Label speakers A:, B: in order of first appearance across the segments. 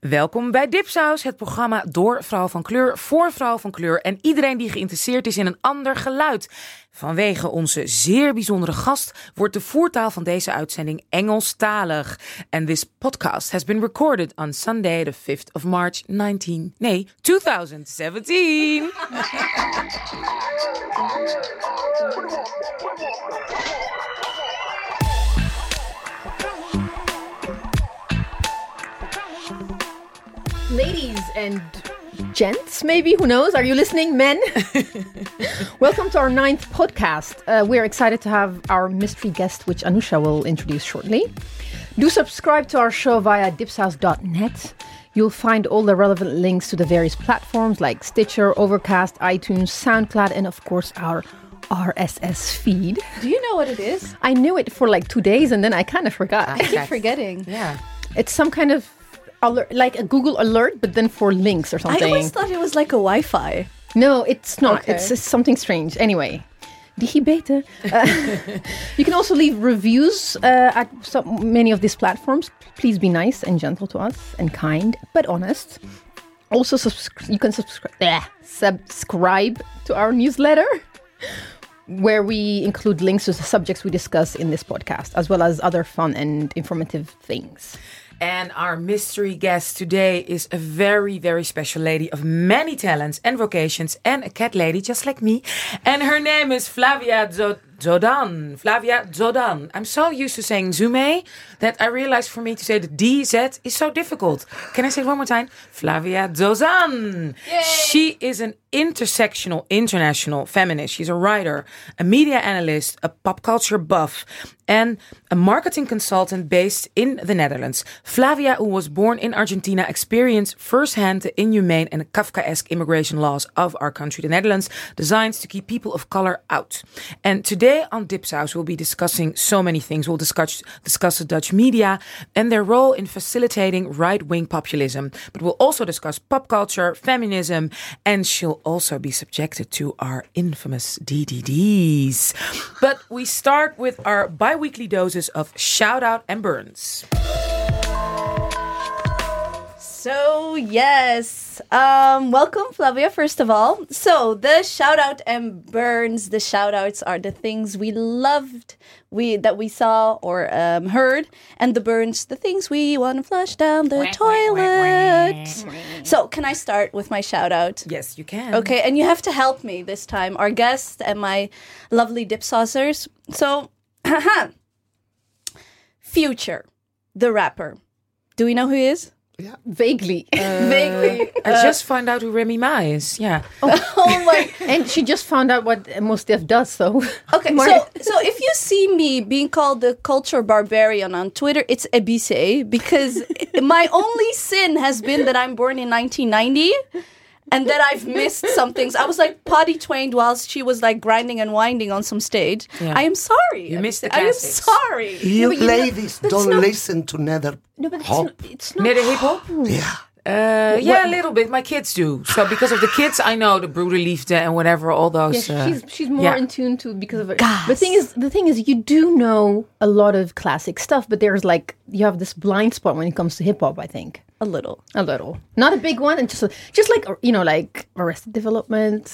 A: Welkom bij Dipsaus, het programma door vrouw van kleur, voor vrouw van kleur en iedereen die geïnteresseerd is in een ander geluid. Vanwege onze zeer bijzondere gast wordt de voertaal van deze uitzending Engelstalig. And this podcast has been recorded on Sunday the 5th of March 19, nee, 2017.
B: Ladies and gents, maybe, who knows? Are you listening, men? Welcome to our ninth podcast. Uh, we're excited to have our mystery guest, which Anousha will introduce shortly. Do subscribe to our show via dipsaus.net. You'll find all the relevant links to the various platforms like Stitcher, Overcast, iTunes, SoundCloud, and of course our RSS feed.
C: Do you know what it is?
B: I knew it for like two days and then I kind of forgot.
C: I keep forgetting.
A: Yeah.
B: It's some kind of alert, like a Google alert, but then for links or something.
C: I always thought it was like a Wi-Fi.
B: No, it's not.
C: Okay.
B: It's, it's something strange. Anyway, die beter. Uh, you can also leave reviews uh, at some, many of these platforms. Please be nice and gentle to us and kind, but honest. Also, subscri- you can subscribe subscribe to our newsletter, where we include links to the subjects we discuss in this podcast, as well as other fun and informative things.
A: And our mystery guest today is a very, very special lady of many talents and vocations and a cat lady just like me. And her name is Flavia Zo- Zodan. Flavia Zodan. I'm so used to saying Zume that I realized for me to say the DZ is so difficult. Can I say it one more time? Flavia Dzodan. She is an intersectional international feminist. She's a writer, a media analyst, a pop culture buff, and a marketing consultant based in the Netherlands. Flavia, who was born in Argentina, experienced firsthand the inhumane and Kafkaesque immigration laws of our country, the Netherlands, designed to keep people of color out. And today on Dipsaus, we'll be discussing so many things. We'll discuss, discuss the Dutch media and their role in facilitating right wing populism. But we'll also discuss pop culture, feminism, and she'll also be subjected to our infamous DDDs. But we start with our bi weekly doses of shout out and burns.
C: So yes, um, welcome Flavia. First of all, so the shout out and burns. The shout outs are the things we loved, we that we saw or um, heard, and the burns, the things we want to flush down the toilet. So can I start with my shout out?
A: Yes, you can.
C: Okay, and you have to help me this time, our guest and my lovely dip saucers. So, Future, the rapper. Do we know who he is?
B: Vaguely.
C: Uh, Vaguely.
A: I just found out who Remy Ma is. Yeah.
C: Oh, oh my.
B: and she just found out what Mos Def does, so.
C: Okay,
B: Mar-
C: so so if you see me being called the culture barbarian on Twitter, it's Ebise because my only sin has been that I'm born in 1990 and that I've missed some things. I was like potty trained whilst she was like grinding and winding on some stage.
A: Yeah.
C: I am sorry.
A: You missed the
C: I am sorry.
D: You
B: but you
D: ladies
B: that's
D: don't
B: not-
D: listen to nether
B: No, but it's
D: hop.
B: not. It's not.
A: Near hip hop?
D: Yeah.
A: Uh, yeah, a little bit. My kids do. So because of the kids, I know the Broederliefde and whatever, all those.
B: Yeah,
A: uh,
B: she's she's more
A: yeah.
B: in tune to because of it. The thing is, the thing is, you do know a lot of classic stuff, but there's like you have this blind spot when it comes to hip hop. I think
C: A little.
B: a little, not a big one, and just just like you know, like Arrested Development.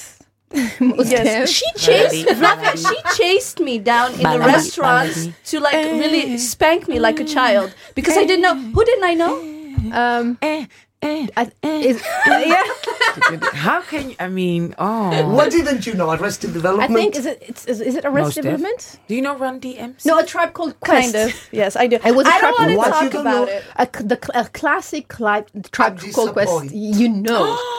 B: Mos
C: Yes, she chased Flavia, she chased me down in the
A: Baladi,
C: restaurants
A: baladi.
C: to like really eh. spank me like a child. Because I didn't know who didn't I know? Eh.
B: um,
A: eh. Eh, eh,
B: I, is,
A: How can you? I mean, oh.
D: What didn't you know? Arrested Development?
B: I think is it it's, is, is it
A: Most
B: Arrested
A: Def.
B: Development?
A: Do you know Run DMC?
B: No, a tribe called Quest.
C: Kind of. Yes, I do.
B: I was a
C: I
B: trap-
C: don't want to
D: What,
C: talk about
D: know?
C: it.
B: A, c- the a classic cli- tribe
D: I'm
B: called Quest. You know.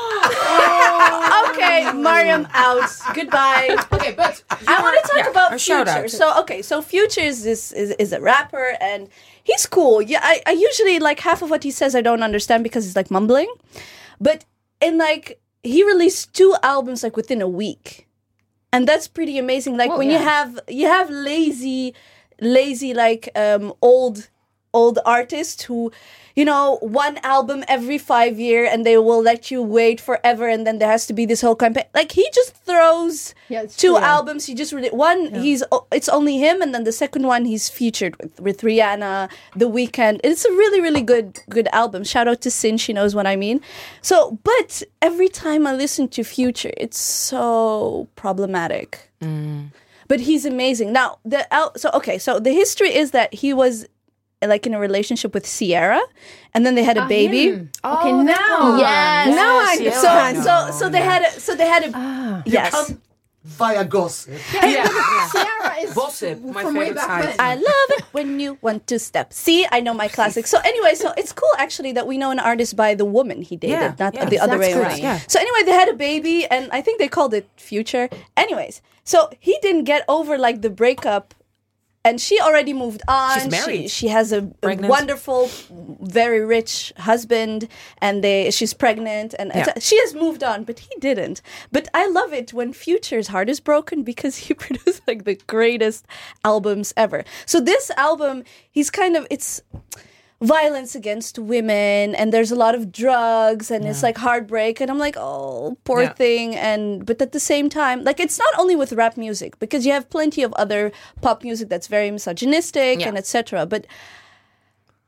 C: Okay, Mariam out. Goodbye.
A: Okay, but
C: I want to talk
A: yeah,
C: about
A: a
C: Future. So okay, so Future is is, is a rapper and he's cool. Yeah, I, I usually like half of what he says I don't understand because he's like mumbling. But in like he released two albums like within a week. And that's pretty amazing. Like
B: Well,
C: when you have you have lazy lazy like um old old artists who you know one album every five year and they will let you wait forever and then there has to be this whole campaign. Like he just throws
B: Yeah,
C: two
B: true, yeah.
C: albums he just really one he's it's only him and then the second one he's featured with with rihanna the Weeknd it's a really really good good album. Shout out to sin she knows what i mean. So but every time i listen to future it's so problematic. Mm. But he's amazing. Now, the so okay, so the history is that he was like in a relationship with Ciara, and then they had a baby.
B: Okay,
A: Oh,
B: now.
C: Yes.
B: Now I
A: Yes,
C: So,
A: yeah, I
C: so, so they had, a, so they had a, yes.
D: Via gossip.
A: Yeah, yeah.
B: Ciara is
A: Gossip, my
B: from way
A: favorite
B: back when.
C: I love it when you want to step. See, I know my classics. So anyway, so it's cool actually that we know an artist by the woman he dated,
A: Yeah,
C: not
A: yeah.
C: the other way
A: good,
C: around.
A: yeah.
C: So anyway, they had a baby, and I think they called it Future. Anyways, so he didn't get over like the breakup. And she already moved on.
A: She's
C: She-
A: married.
C: She, has a, a wonderful, very rich husband, and they she's pregnant, and
A: Yeah.
C: she has moved on, but he didn't. But I love it when Future's heart is broken because he produced like the greatest albums ever. So this album, he's kind of it's violence against women and there's a lot of drugs and it's like heartbreak and I'm like oh poor
A: Yeah.
C: thing and but at the same time like it's not only with rap music because you have plenty of other pop music that's very misogynistic
A: Yeah.
C: and etc but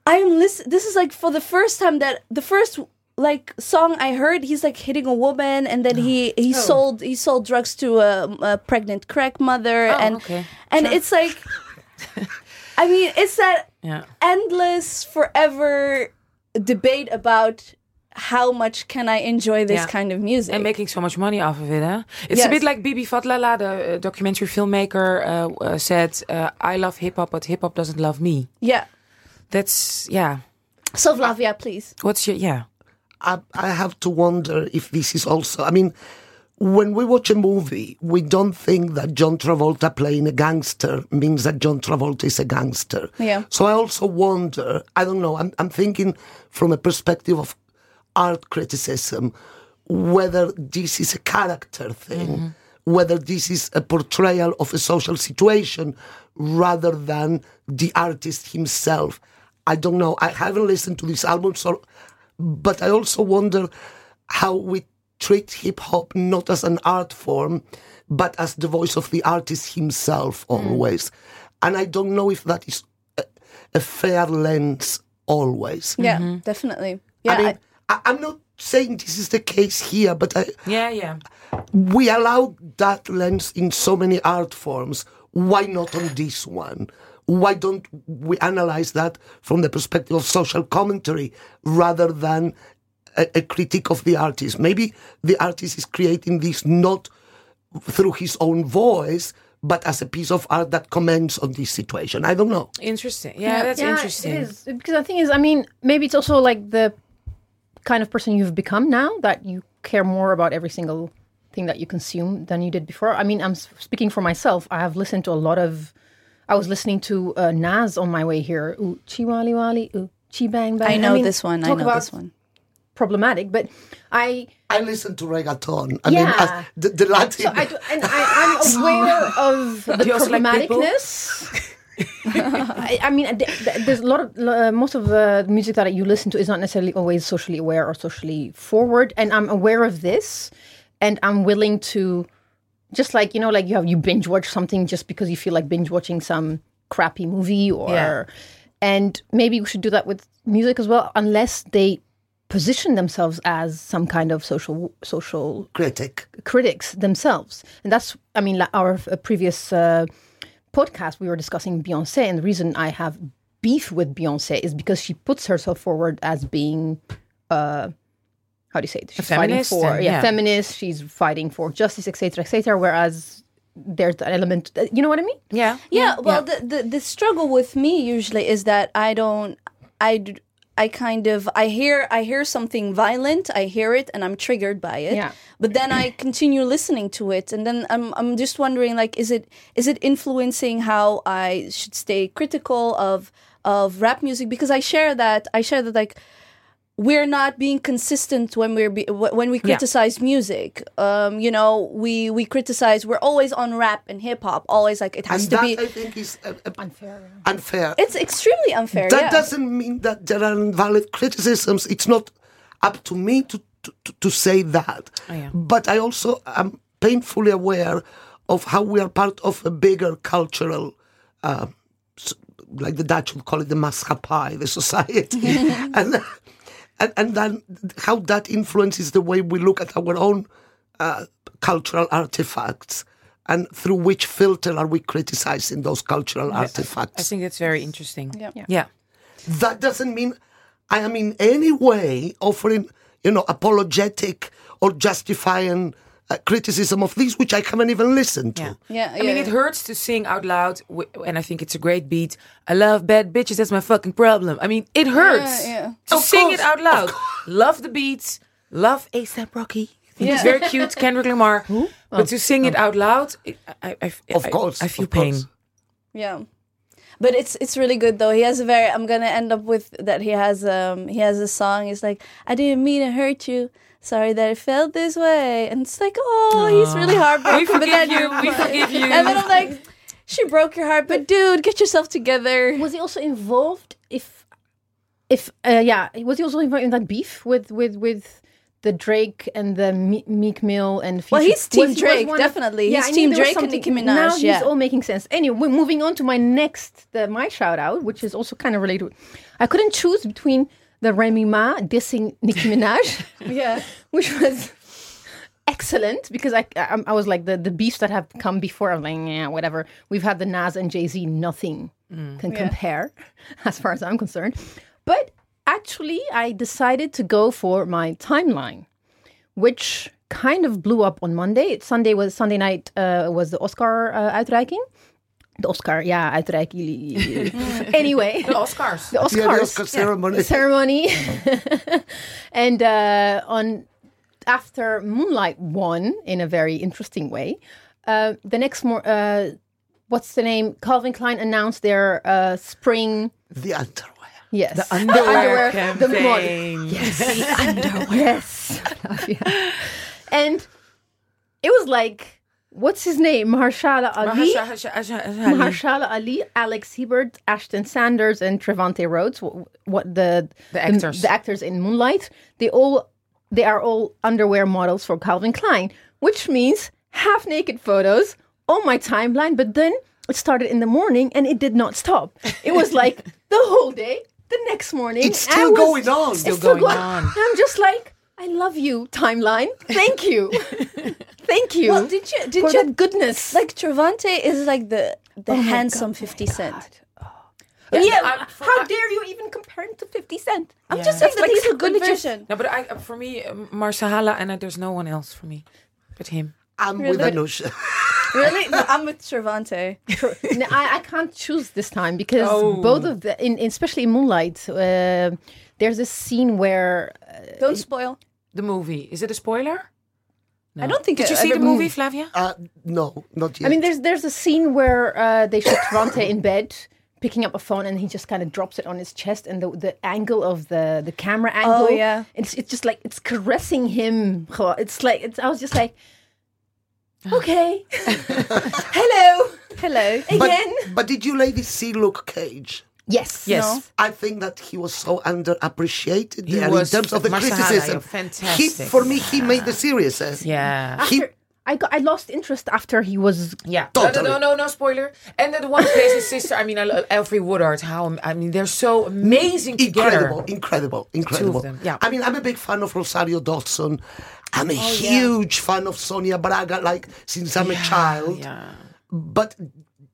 C: I'm listen this is like for the first time that the first like song I heard he's like hitting a woman and then he he
A: Oh.
C: sold he sold drugs to a, a pregnant crack mother
A: Oh,
C: and
A: okay.
C: and it's like I mean it's that
A: Yeah.
C: endless forever debate about how much can I enjoy this
A: Yeah.
C: kind of music
A: And making so much money off of it, huh? It's a bit like Bibi Fatlala, the uh, documentary filmmaker, uh, uh, said, uh, "I love hip hop, but hip hop doesn't love me."
C: yeah
A: That's yeah.
C: so Flavia please
A: What's your yeah?
D: I, I have to wonder if this is also. I mean, when we watch a movie, we don't think that John Travolta playing a gangster means that John Travolta is a gangster.
C: Yeah.
D: So I also wonder. I don't know. I'm, I'm thinking from a perspective of art criticism whether this is a character thing, mm-hmm. whether this is a portrayal of a social situation rather than the artist himself. I don't know. I haven't listened to this album, so but I also wonder how we treat hip hop not as an art form, but as the voice of the artist himself hmm. always. And I don't know if that is a, a fair lens always.
C: yeah mm-hmm. definitely yeah
D: I mean,
C: I-
D: I, I'm not saying this is the case here, but I,
A: Yeah, yeah.
D: we allow that lens in so many art forms. Why not on this one? Why don't we analyze that from the perspective of social commentary rather than a, a critique of the artist? Maybe the artist is creating this not through his own voice, but as a piece of art that comments on this situation. I don't know.
A: Interesting. Yeah, that's interesting.
B: It is. Because the thing is, I mean, maybe it's also like the kind of person you've become now that you care more about every single thing that you consume than you did before. I mean, I'm speaking for myself. I have listened to a lot of. I was listening to uh, Nas on my way here. Ooh, chi wali wali, ooh, chi bang bang.
C: I know
B: mean,
C: this one I know
B: about
C: this one
B: Problematic, but I
D: I listen to reggaeton. I mean,
B: Yeah.
D: as the, the Latin.
B: So I do, and I, I'm aware of the
A: also like
B: problematicness. I, I mean, th- th- there's a lot of uh, most of the music that you listen to is not necessarily always socially aware or socially forward, and I'm aware of this, and I'm willing to, just like you know, like you have you binge watch something just because you feel like binge watching some crappy movie or,
A: Yeah.
B: and maybe we should do that with music as well, unless they position themselves as some kind of social social
D: critic.
B: critics themselves. And that's, I mean, like our uh, previous uh, podcast, we were discussing Beyonce. And the reason I have beef with Beyonce is because she puts herself forward as being, uh, how do you say it? She's fighting
A: feminist
B: for,
A: and-
B: yeah,
A: yeah.
B: feminist. She's fighting for justice, etc., etc. Whereas there's an element, uh, you know what I mean?
A: Yeah.
C: yeah well The, the the struggle with me usually is that i don't i d- i kind of i hear i hear something violent i hear it and i'm triggered by it
B: Yeah.
C: but then i continue listening to it and then i'm i'm just wondering like is it is it influencing how i should stay critical of of rap music because i share that i share that like we're not being consistent when we're be, when we criticize music. Um, you know, we we criticize. We're always on rap and hip hop. Always like it has
D: and
C: to
D: that
C: be.
D: I think is uh, uh,
B: Unfair.
D: unfair.
C: It's extremely unfair.
D: that
C: yeah.
D: doesn't mean that there are invalid criticisms. It's not up to me to to, to say that.
A: Oh, yeah.
D: But I also am painfully aware of how we are part of a bigger cultural. Uh, like the Dutch would call it the maatschappij, the society, and, and and then how that influences the way we look at our own uh, cultural artifacts, and through which filter are we criticizing those cultural artifacts?
A: I think it's very interesting.
C: Yeah.
A: Yeah. yeah.
D: that doesn't mean I am in any way offering, you know, apologetic or justifying uh, criticism of these, which I haven't even listened to.
A: Yeah.
C: Yeah,
A: I mean,
C: yeah.
A: it hurts to sing out loud, and I think it's a great beat. I love bad bitches. That's my fucking problem. I mean, it hurts
C: yeah.
A: to
D: Of
A: sing
D: course,
A: it out loud. Love the beats. Love ASAP Rocky. I think He's very cute, Kendrick Lamar. But to sing it out loud, it, I, I, I,
D: Of
A: I-
D: course,
A: I, feel
D: of
A: pain.
D: course.
C: Yeah. But it's it's really good though. He has a very I'm gonna end up with that he has um he has a song, it's like, I didn't mean to hurt you. Sorry that I felt this way. And it's like, oh, he's really heartbroken.
A: We
C: but
A: forgive
C: then
A: you. We forgive you.
C: And then I'm like, she broke your heart, but dude, get yourself together.
B: Was he also involved? If, if uh, yeah, was he also involved in that beef with with with the Drake and the Me- Meek Mill and
C: Well, he's Team
B: Was- was
C: Drake,
B: one of-
C: definitely.
B: Yeah,
C: He's
B: I
C: Team Drake and
B: something-
C: Nicki Minaj,
B: Now he's all making sense. Anyway, moving on to my next, the my shout out, which is also kind of related. I couldn't choose between the Remy Ma dissing Nicki Minaj,
C: Yeah.
B: which was excellent because I, I I was like the the beefs that have come before. I'm like, yeah, whatever. We've had the Nas and Jay Z. Nothing can compare, as far as I'm concerned. But actually, I decided to go for my timeline, which kind of blew up on Monday. Sunday was Sunday night uh, was the Oscar uh, uitreiking. The Oscar, yeah, uitreiking. anyway,
A: The Oscars.
B: the Oscars,
D: Yeah, the Oscar ceremony.
B: ceremony. and uh, on after Moonlight won in a very interesting way, uh, the next more uh, what's the name? Calvin Klein announced their uh, spring.
D: The underwear.
B: Yes, the
A: Underwear
B: the mod-
A: campaign.
B: Yes, the underwear. yes, and it was like, what's his name? Mahershala Ali. Mahershala Ali, Alex Hibbert, Ashton Sanders, and Trevante Rhodes. wh- What the
A: The actors.
B: the, actors in Moonlight. They all they are all underwear models for Calvin Klein, which means half naked photos on my timeline. But then it started in the morning and it did not stop. It was like the whole day. The next morning,
D: It's still
B: was-
D: going on.
B: it's
D: Still
B: still
A: going
B: going
A: on.
B: I'm just like, I love you, timeline. Thank you, thank you.
C: Well, did you did
B: for
C: you
B: that goodness?
C: like Trevante is like the the
B: Oh
C: handsome
B: God,
C: 50
B: Cent.
C: Cent.
B: God.
A: Yeah,
B: yeah,
A: I- for-
B: how
A: I-
B: dare you even compare him to 50 Cent? I'm
A: Yeah.
B: just saying
C: That's
B: that
C: like
B: he's a good
C: good
B: magician.
A: No, but I, for me, um, Mahershala, and uh, there's no one else for me but him.
D: I'm with
C: Really?
D: Anousha.
C: Really? No, I'm with Trevante.
B: No, I, I can't choose this time because
A: Oh.
B: both of the, in, especially in Moonlight, uh, there's a scene where
C: Don't spoil.
A: The movie. Is it a spoiler? No.
C: I don't think
A: Did
C: it-
A: you see the
C: don't-
A: movie, Flavia?
D: Uh, no, not yet.
B: I mean, there's there's a scene where uh, they show Trevante in bed picking up a phone and he just kind of drops it on his chest and the the angle of the the camera angle.
C: yeah.
B: It's it's just like it's caressing him. It's like it's, I was just like, okay, hello,
C: Hello.
D: but,
B: again.
D: but did you ladies see Luke Cage?
B: Yes,
A: Yes.
C: No.
D: I think that he was so underappreciated
A: He
D: there
A: was
D: in terms of the
A: Mahershala,
D: criticism.
A: fantastic.
D: He, for me, he made the series. eh?
A: Yeah.
D: He,
B: After, I got I lost interest after he was
A: Yeah.
D: Totally.
A: No, no, no, no spoiler. And then the one who plays his sister, I mean, I love Alfre Woodard. How, I mean, they're so amazing together.
D: incredible, incredible, incredible.
A: them, yeah.
D: I mean, I'm a big fan of Rosario Dawson. I'm a
A: Oh,
D: huge fan of Sonia Braga, like since I'm a child.
A: Yeah.
D: But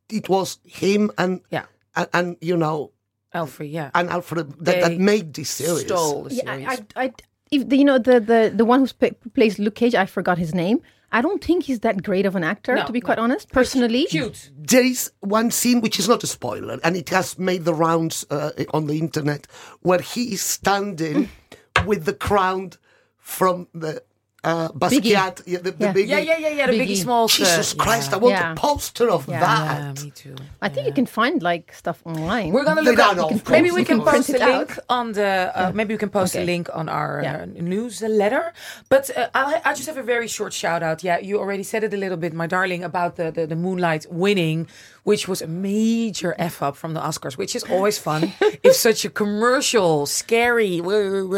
D: it was him and
A: Yeah.
D: And, and you know
A: Alfred, yeah.
D: and Alfred that,
A: They
D: that made this series.
A: Stole the
B: Yeah,
A: series.
B: I, I, I if the, you know the the the one who sp- plays Luke Cage, I forgot his name. I don't think he's that great of an actor,
A: No,
B: to be
A: no.
B: quite honest. Personally,
A: Cute.
D: There is one scene which is not a spoiler, and it has made the rounds uh, on the internet, where he is standing with the crown from the uh, Basquiat, yeah, the, the
B: Yeah.
D: biggie.
A: Yeah, yeah, yeah, yeah. The Biggie,
B: Biggie.
A: Smalls. uh,
D: Jesus Christ,
A: yeah.
D: I want
B: Yeah.
D: a poster of
B: Yeah.
D: that.
A: Yeah, me too.
B: I think you can find like stuff online.
A: We're gonna look
D: don't
A: up. Maybe we can post a link on the. Uh, maybe we can post a link on our uh, newsletter. But uh, I, I just have a very short shout out. Yeah, you already said it a little bit, my darling, about the the, the Moonlight winning, which was a major f up from the Oscars, which is always fun. it's such a commercial, scary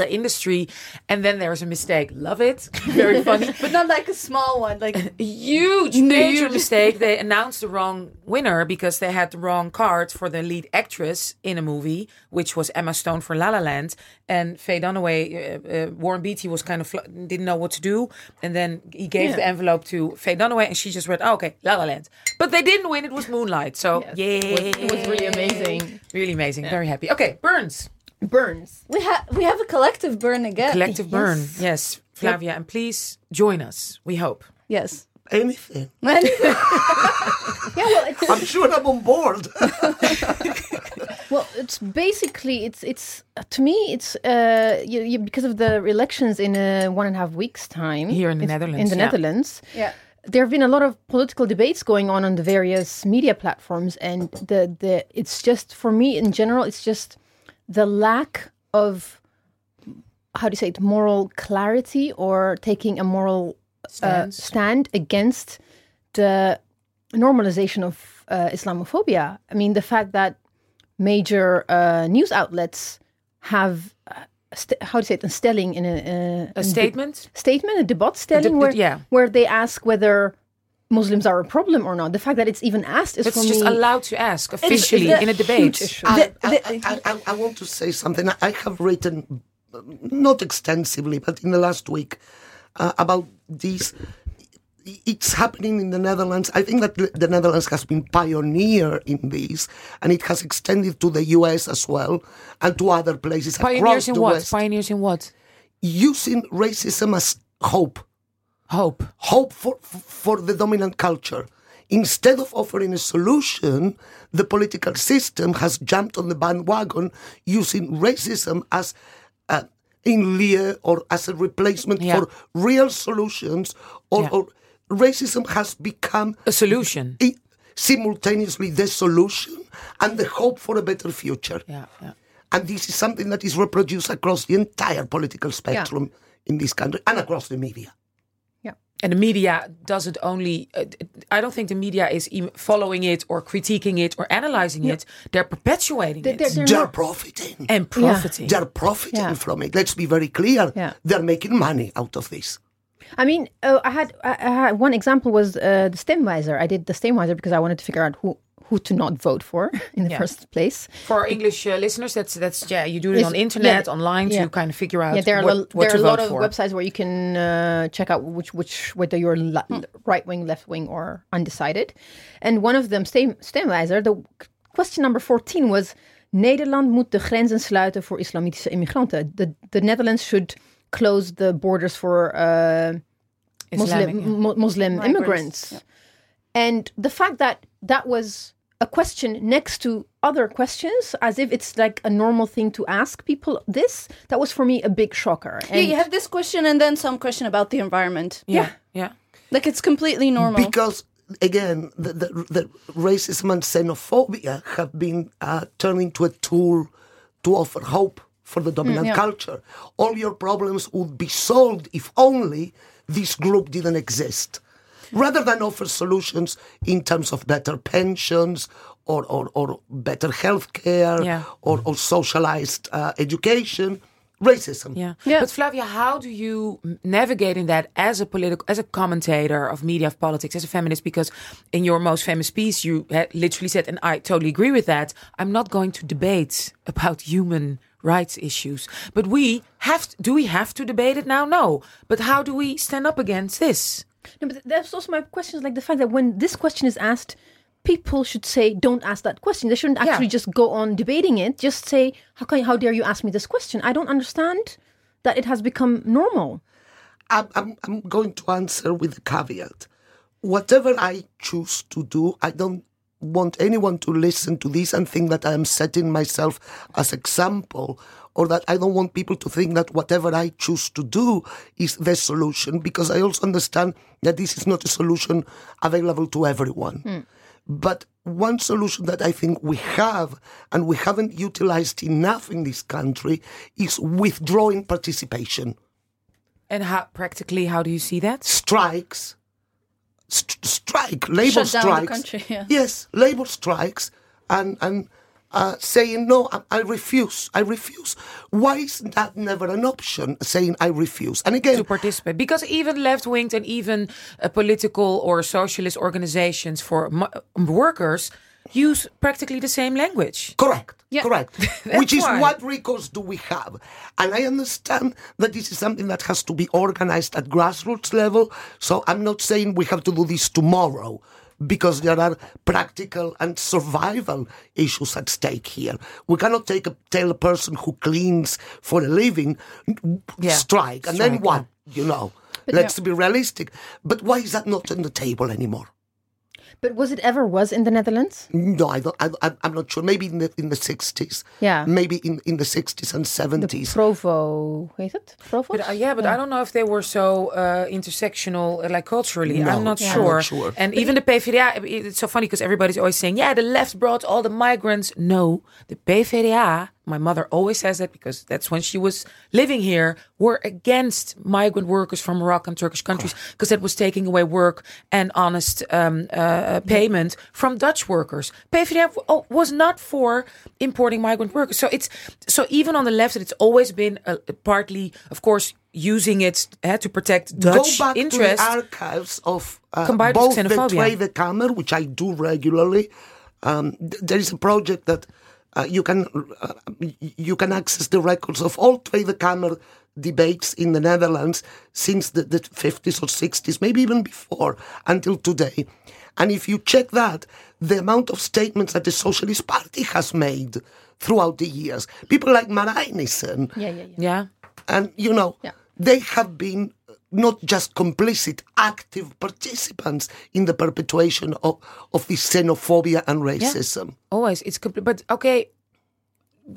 A: industry, and then there's a mistake. Love it. Very funny.
C: But not like a small one. Like a
A: huge, major mistake. They announced the wrong winner because they had the wrong card for the lead actress in a movie, which was Emma Stone for La La Land. And Faye Dunaway, uh, uh, Warren Beatty was kind of fl- didn't know what to do, and then he gave
B: Yeah.
A: the envelope to Faye Dunaway, and she just read, oh, "Okay, La La Land." But they didn't win; it was Moonlight. So yeah,
B: it was really amazing.
A: really amazing. Very happy. Okay, Burns,
B: Burns.
C: we have we have a collective burn again.
A: collective burn. Yes, Flavia, and please join us. We hope.
C: Yes.
D: Anything.
B: Yeah, well, it's
D: I'm sure I'm on board.
B: well, it's basically it's it's uh, to me it's uh you, you, because of the elections in uh, one and a half weeks time
A: Here in the Netherlands,
B: In the
A: yeah.
B: Netherlands,
C: Yeah.
B: There have been a lot of political debates going on on the various media platforms, and the the it's just for me in general, it's just the lack of how do you say it moral clarity or taking a moral uh, stand against the normalization of uh, Islamophobia. I mean, the fact that major uh, news outlets have uh, how do you say it, a stelling in a, uh,
A: A
B: in
A: statement.
B: statement, a debate stelling,
A: de-
B: where
A: yeah.
B: where they ask whether Muslims are a problem or not. The fact that it's even asked is
A: It's
B: for
A: just
B: me
A: allowed to ask officially in a debate.
B: issue.
D: I,
C: The-
D: I, I, I, I want to say something. I have written, uh, not extensively, but in the last week, uh, about this. It's happening in the Netherlands. I think that the- the Netherlands has been pioneer in this, and it has extended to the US as well, and to other places across
A: Pioneers in what?
D: West,
A: Pioneers in what?
D: using racism as hope
A: Hope.
D: hope for, for the dominant culture. Instead of offering a solution, the political system has jumped on the bandwagon using racism as uh, in lieu or as a replacement
A: Yeah.
D: for real solutions, or,
A: Yeah.
D: or racism has become
A: A solution.
D: i- simultaneously the solution and the hope for a better future.
A: Yeah, yeah.
D: And this is something that is reproduced across the entire political spectrum in this country and across the media.
A: And the media doesn't only. Uh, I don't think the media is even following it or critiquing it or analyzing it. They're perpetuating
B: They-
A: it
B: they're- they're
D: They're profiting.
A: and profiting.
D: They're profiting
B: Yeah.
D: from it. Let's be very clear.
B: Yeah.
D: They're making money out of this.
B: I mean, uh, I had I, I had one example was uh, the Stemwijzer. I did the Stemwijzer because I wanted to figure out who who to not vote for in the
A: Yeah.
B: first place.
A: For English uh, listeners, that's that's yeah. You do it
B: Is-
A: on internet,
B: yeah,
A: online
B: yeah.
A: to kind of figure out
B: yeah, there are,
A: what, what
B: there are a lot of
A: for.
B: websites where you can uh, check out which which whether you're la- right wing, left wing, or undecided. And one of them, Stem, Stemwijzer, the question number fourteen was: Nederland moet de grenzen sluiten voor islamitische immigranten. The the Netherlands should close the borders for uh,
A: Islamic,
B: Muslim
A: yeah.
B: Mu- Muslim
C: Migrants,
B: immigrants. And the fact that that was a question next to other questions, as if it's like a normal thing to ask people this, that was for me a big shocker. And
C: Yeah, you have this question and then some question about the environment.
A: yeah, yeah.
C: Like it's completely normal.
D: Because, again, the, the, the racism and xenophobia have been uh, turned into a tool to offer hope for the dominant
C: yeah.
D: culture. All your problems would be solved if only this group didn't exist. Rather than offer solutions in terms of better pensions or, or, or better health care
A: Yeah.
D: or, or socialized uh, education, racism.
A: Yeah.
C: Yeah.
A: But Flavia, how do you navigate in that as a political, as a commentator of media of politics, as a feminist? Because in your most famous piece, you literally said, and I totally agree with that. I'm not going to debate about human rights issues, but we have. To, do we have to debate it now? No. But how do we stand up against this?
B: No, but that's also my question is like the fact that when this question is asked, people should say, "Don't ask that question." They shouldn't actually just go on debating it. Just say, "How can? How dare you ask me this question?" I don't understand that it has become normal.
D: I'm, I'm, I'm going to answer with a caveat. Whatever I choose to do, I don't want anyone to listen to this and think that I am setting myself as example or that I don't want people to think that whatever I choose to do is the solution because I also understand that this is not a solution available to everyone. Hmm. But one solution that I think we have and we haven't utilized enough in this country is withdrawing participation.
A: And how practically, how do you see that?
D: Strikes, st- strike, labor
C: Shut down the
D: strikes.
C: country, yeah.
D: Yes, labor strikes and and uh, saying no, I, I refuse, I refuse. Why is that never an option? Saying I refuse, and again,
A: to participate because even left-winged and even uh, political or socialist organizations for mo- workers use practically the same language.
D: Correct.
C: Yeah.
D: Correct. Which is
A: why.
D: what recourse do we have? And I understand that this is something that has to be organized at grassroots level. So I'm not saying we have to do this tomorrow because there are practical and survival issues at stake here. We cannot take a, tell a person who cleans for a living
A: Yeah.
D: strike and then
A: Strike,
D: what? You know. Let's be realistic. But why is that not on the table anymore?
B: But was it ever was in the Netherlands?
D: No, I don't. I, I- I'm not sure. Maybe in the in the sixties.
B: Yeah.
D: Maybe in, in the sixties and seventies.
B: Provo, hoe heet het? Provo?
A: But, uh, yeah, but I don't know if they were so uh, intersectional, uh, like culturally.
D: No,
A: I'm not
D: I'm
A: sure.
D: not sure.
A: And even the PvdA, it's so funny because everybody's always saying, yeah, the left brought all the migrants. No, the PvdA, my mother always says that because that's when she was living here, were against migrant workers from Moroccan and Turkish countries because that was taking away work and honest um, uh, payment from Dutch workers. PvdA oh, was not for importing migrant workers. So it's so even on the left, it's always been uh, partly, of course, using it uh, to protect Dutch
D: Go back
A: interests.
D: to the archives of uh,
A: Combined with
D: both the
A: xenophobia.
D: Tweede Kamer, which I do regularly. Um, th- there is a project that uh, you can uh, you can access the records of all Tweede Kamer debates in the Netherlands since the, the 50s or 60s, maybe even before, until today. And if you check that, the amount of statements that the Socialist Party has made throughout the years, people like Marijnissen,
B: yeah, yeah, yeah.
A: yeah.
D: and you know
B: Yeah.
D: they have been not just complicit active participants in the perpetuation of, of this xenophobia and racism
A: Always, it's complete. But okay,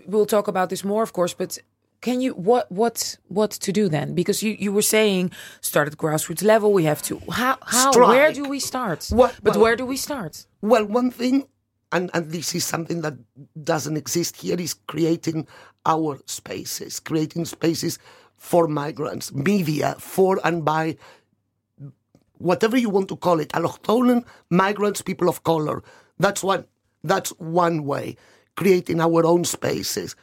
A: we'll talk about this more, of course. But can you what what what to do then? Because you you were saying start at grassroots level. We have to how how where do we start?
D: What-
A: but
D: well-
A: where do we start?
D: well one thing and, and this is something that doesn't exist here is creating our spaces creating spaces for migrants media for and by whatever you want to call it allochtonen migrants people of color. That's one that's one way. Creating our own spaces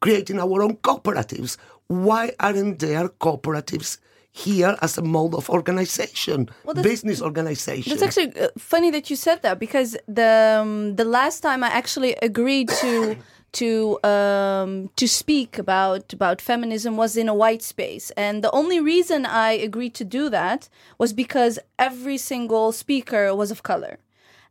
D: creating our own cooperatives. Why aren't there cooperatives here as a mode of organization
C: that's-
D: business organization?
C: That's actually uh, funny that you said that because the um, the last time I actually agreed to to um, to speak about about feminism was in a white space, and the only reason I agreed to do that was because every single speaker was of color,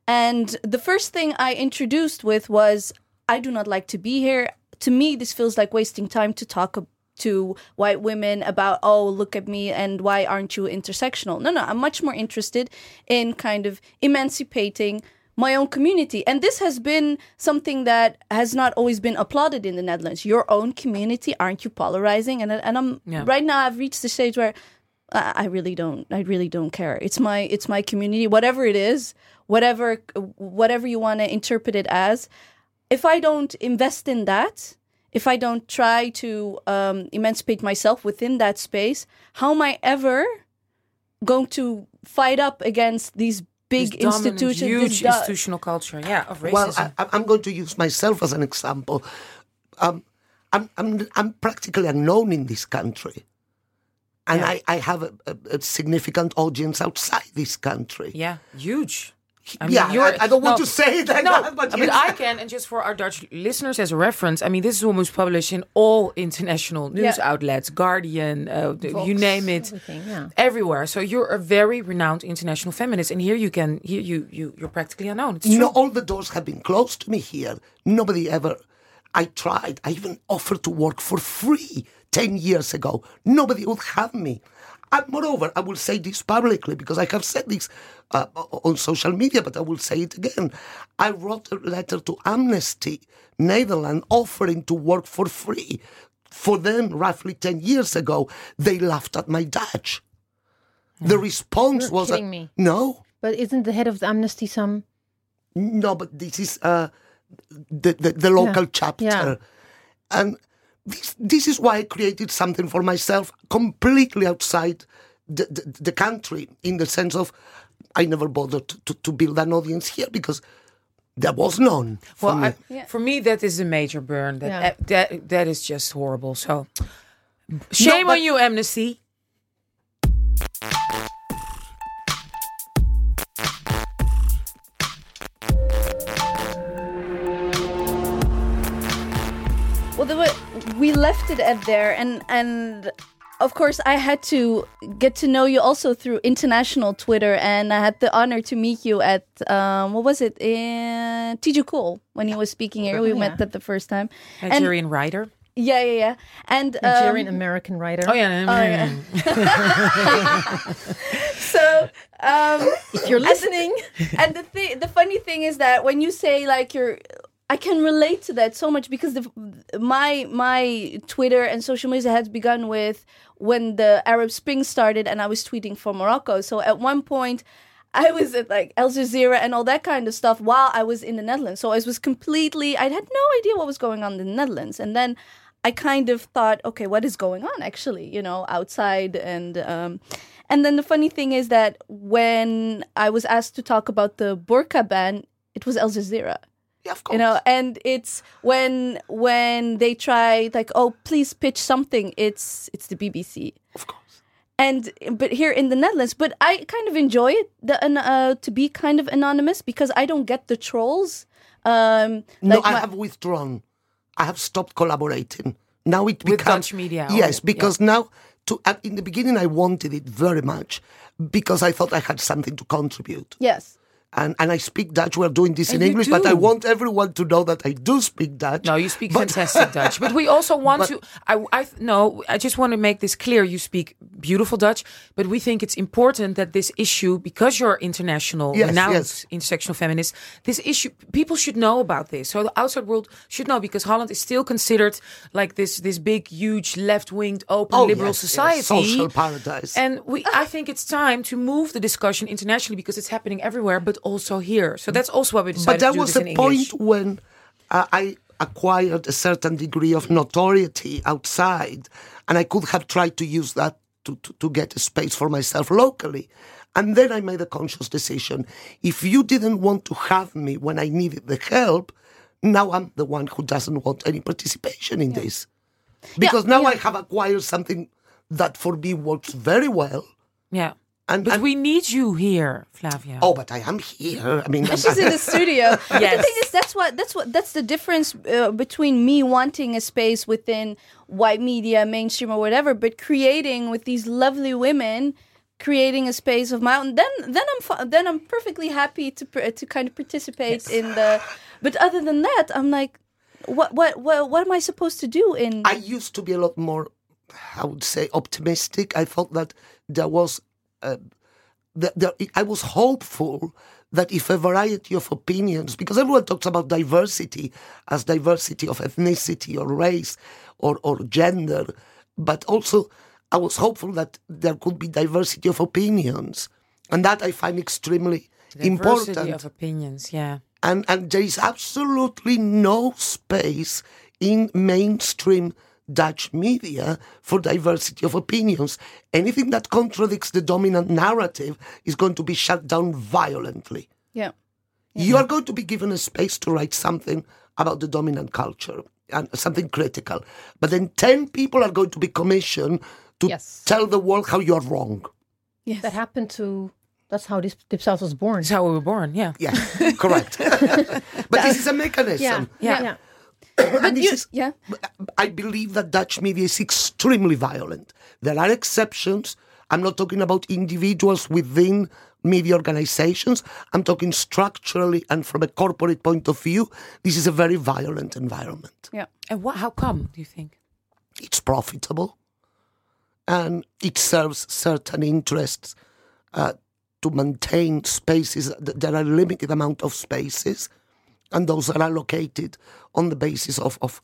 C: and the first thing I introduced with was I do not like to be here. To me, this feels like wasting time to talk to white women about oh look at me and why aren't you intersectional? No no i'm much more interested in kind of emancipating my own community and this has been something that has not always been applauded in the netherlands your own community aren't you polarizing and and i'm
A: Yeah.
C: right now i've reached the stage where I I really don't. I really don't care. It's my it's my community. Whatever it is, whatever whatever you want to interpret it as. If I don't invest in that, if I don't try to um, emancipate myself within that space, how am I ever going to fight up against these big
A: This dominant, huge
C: this do-
A: institutional culture, yeah, of racism.
D: Well, I, I- I'm going to use myself as an example. Um, I'm, I'm, I'm practically unknown in this country. And I, I have a, a, a significant audience outside this country.
A: yeah, huge. I mean,
D: yeah, I, I don't want
A: no,
D: to say it like
A: no,
D: that, but, yes.
A: I can, and just for our Dutch listeners as a reference, I mean, this is almost published in all international news
C: Yeah.
A: outlets, Guardian, uh, the- you name it,
B: yeah.
A: everywhere. So you're a very renowned international feminist, and here you can, here you you you're practically unknown. It's true.
D: No, all the doors have been closed to me here. Nobody ever. I tried. I even offered to work for free 10 years ago. Nobody would have me. And moreover, I will say this publicly because I have said this uh, on social media, but I will say it again. I wrote a letter to Amnesty Netherlands offering to work for free. For them, roughly 10 years ago, they laughed at my Dutch. The response
B: You're
D: was,
B: kidding me.
D: no,
B: But isn't the head of the Amnesty some?
D: no, but this is uh, the, the the local chapter,
B: Yeah.
D: and this this is why I created something for myself completely outside the the, the country. In the sense of, I never bothered to, to, to build an audience here because there was none. For
A: Well,
D: me.
A: I,
C: Yeah.
A: for me, that is a major burn. That
B: Yeah.
A: that that is just horrible. So, shame
D: but-
A: on you, Amnesty.
C: Well, there were, we left it at there, and and of course I had to get to know you also through international Twitter, and I had the honor to meet you at um, what was it in Teju Cole when he was speaking here. We
B: Oh,
C: met that the first time. And
A: Nigerian writer.
C: yeah, yeah, yeah, and um,
B: Nigerian American writer.
A: Oh yeah,
C: yeah. so. Um,
B: If you're listening,
C: and the thing, the funny thing is that when you say like you're, I can relate to that so much because the my my Twitter and social media has begun with when the Arab Spring started, and I was tweeting for Morocco. So at one point. I was at like Al Jazeera and all that kind of stuff while I was in the Netherlands. So I was completely, I had no idea what was going on in the Netherlands. And then I kind of thought, okay, what is going on actually, you know, outside and um and then the funny thing is that when I was asked to talk about the burqa ban, it was Al Jazeera.
D: Yeah, of course.
C: You know, and it's when when they try like, oh, please pitch something, it's it's the BBC.
D: of course.
C: And but here in the Netherlands, but I kind of enjoy it the, uh, to be kind of anonymous because I don't get the trolls. Um,
D: No,
C: like
D: I
C: my-
D: have withdrawn. I have stopped collaborating. Now it
A: With
D: becomes
A: Dutch media,
D: Yes,
A: or-
D: because now to uh, in the beginning I wanted it very much because I thought I had something to contribute.
C: yes.
D: And and I speak Dutch. We're doing this
A: And
D: in English, but I want everyone to know that I do speak Dutch.
A: No, you speak
D: But-
A: fantastic Dutch, but we also want
D: But-
A: to. I, I, no, I just want to make this clear. You speak beautiful Dutch, but we think it's important that this issue, because you're international,
D: Yes,
A: renowned
D: yes.
A: intersectional feminist, this issue people should know about this. So the outside world should know because Holland is still considered like this this big, huge, left-winged, open,
D: Oh,
A: liberal
D: yes,
A: society,
D: social paradise.
A: And we, I think it's time to move the discussion internationally because it's happening everywhere, but also here. So that's also why we decided
D: but
A: do
D: was a point when uh, I acquired a certain degree of notoriety outside, and I could have tried to use that to, to, to get a space for myself locally. And then I made a conscious decision. If you didn't want to have me when I needed the help, now I'm the one who doesn't want any participation in this. Because now I have acquired something that for me works very well.
A: Yeah.
D: And,
A: But
D: and-
A: we need you here, Flavia.
D: oh, but I am here. I mean,
C: She's in the studio. But the thing is, that's what that's what that's the difference uh, between me wanting a space within white media, mainstream, or whatever, but creating with these lovely women, creating a space of my own. Then then I'm fu- then I'm perfectly happy to pr- to kind of participate in the. But other than that, I'm like, what what what what am I supposed to do in?
D: I used to be a lot more, I would say, optimistic. I felt that there was, uh, that there, I was hopeful that if a variety of opinions, because everyone talks about diversity as diversity of ethnicity or race or, or gender, but also I was hopeful that there could be diversity of opinions. And that I find extremely
A: Diversity
D: important
A: of opinions, yeah.
D: and and there is absolutely no space in mainstream Dutch media for diversity of opinions. Anything that contradicts the dominant narrative is going to be shut down violently.
C: yeah.
D: You are going to be given a space to write something about the dominant culture and something critical, but then ten people are going to be commissioned to
B: Yes.
D: tell the world how you are wrong.
C: Yes.
B: that happened to. That's how this Dipsaus was born.
A: That's how we were born, yeah.
D: Yeah, correct. but this is a mechanism.
B: yeah,
A: Yeah.
B: yeah.
D: And
C: you-
D: is-
C: yeah.
D: I believe that Dutch media is extremely violent. There are exceptions. I'm not talking about individuals within media organizations. I'm talking structurally and from a corporate point of view. This is a very violent environment.
C: Yeah.
A: And what, how come, do you think?
D: It's profitable. and it serves certain interests uh, to maintain spaces. Th- There are a limited amount of spaces, and those are allocated on the basis of, of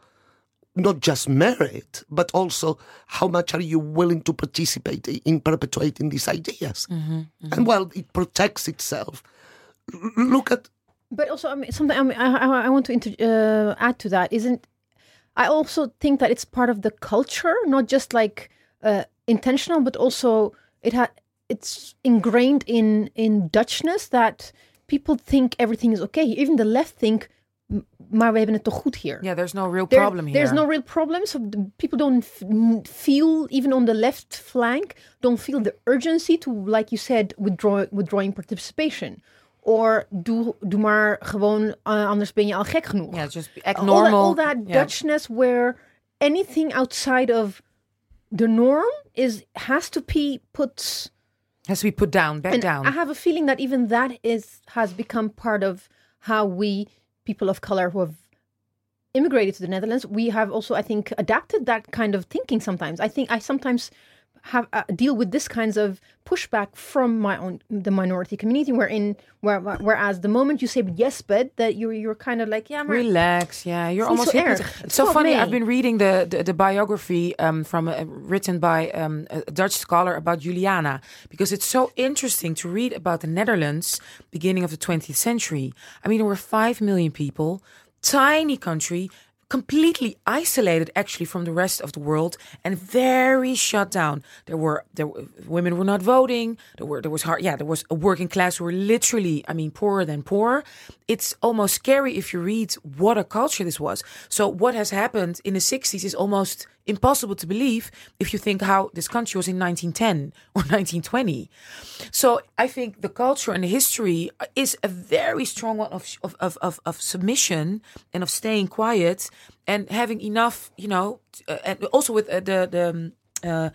D: not just merit, but also how much are you willing to participate in perpetuating these ideas. And while it protects itself, look at
B: But also, I mean, something I, mean, I, I- I want to inter- uh, add to that isn't. I also think that it's part of the culture, not just like uh, intentional, but also it had it's ingrained in in Dutchness that people think everything is okay. Even the left think, "M- maar we hebben het toch goed hier.
A: Yeah, there's no real
B: There-
A: problem here.
B: There's no real problem. So people don't feel, even on the left flank, don't feel the urgency to, like you said, withdraw, withdrawing participation. Or doe, doe maar gewoon, uh, anders ben je al gek genoeg.
A: Yeah, just act
B: all
A: normal.
B: That, all that
A: Yeah.
B: Dutchness where anything outside of the norm is has to be put
A: has to be put down, back
B: and
A: down.
B: I have a feeling that even that is has become part of how we people of color who have immigrated to the Netherlands, we have also, I think, adapted that kind of thinking. Sometimes I think I sometimes have uh, deal with this kinds of pushback from my own the minority community. Wherein, where, whereas the moment you say yes, but that you're you're kind of like yeah,
A: Relax, yeah. You're
B: It's
A: almost hypnotized.
B: erg.
A: It's so funny. I've been reading the the, the biography um, from uh, written by um, a Dutch scholar about Juliana because it's so interesting to read about the Netherlands beginning of the 20th century. I mean, there were five million people, tiny country. Completely isolated, actually, from the rest of the world, and very shut down. There were there were, women were not voting. There were there was hard. Yeah, there was a working class who were literally, I mean, poorer than poor. It's almost scary if you read what a culture this was. So what has happened in the 60s is almost impossible to believe if you think how this country was in 1910 or 1920. So I think the culture and the history is a very strong one of of of of, submission and of staying quiet and having enough, you know, uh, and also with uh, the the. um, Uh,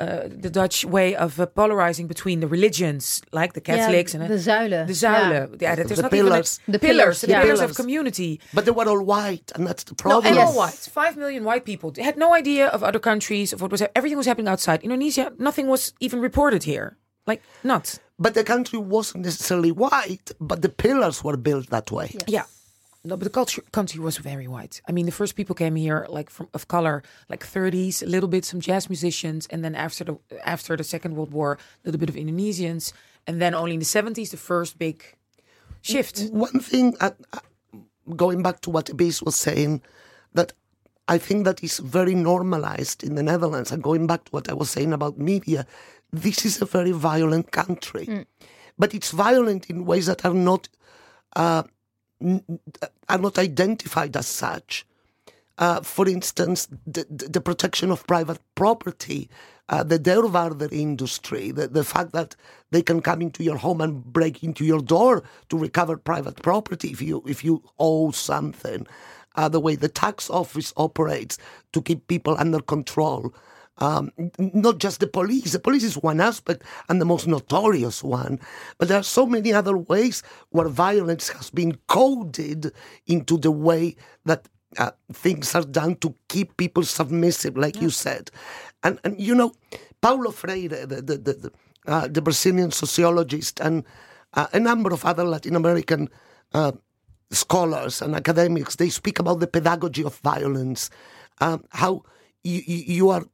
A: uh, the Dutch way of uh, polarizing between the religions, like the Catholics and uh,
B: de zuilen.
A: the zuilen. Yeah, that there's
D: The
A: not
D: pillars.
A: even
B: The
A: a, pillars,
B: pillars,
A: the
B: yeah.
A: pillars of community.
D: But they were all white, and that's the
A: No,
D: problem.
A: and
B: Yes.
A: all white. Five million white people They had no idea of other countries of what was everything was happening outside Indonesia. Nothing was even reported here. Like not.
D: But the country wasn't necessarily white, but the pillars were built that way.
A: Yeah. No, but the culture country was very white. I mean, the first people came here like from of color, like 30s, a little bit some jazz musicians, and then after the after the Second World War, a little bit of Indonesians, and then only in the 70s the first big shift.
D: One thing, uh, going back to what Ibis was saying, that I think that is very normalized in the Netherlands, and going back to what I was saying about media, this is a very violent country, but it's violent in ways that are not uh, are not identified as such. Uh, for instance, the, the protection of private property, uh, the deurwaarder industry, the, the fact that they can come into your home and break into your door to recover private property if you if you owe something, uh, the way the tax office operates to keep people under control. Um, not just the police. The police is one aspect and the most notorious one, but there are so many other ways where violence has been coded into the way that uh, things are done to keep people submissive, like you said. And and you know, Paulo Freire, the the the, the, uh, the Brazilian sociologist, and uh, a number of other Latin American uh, scholars and academics, they speak about the pedagogy of violence, um, how you you are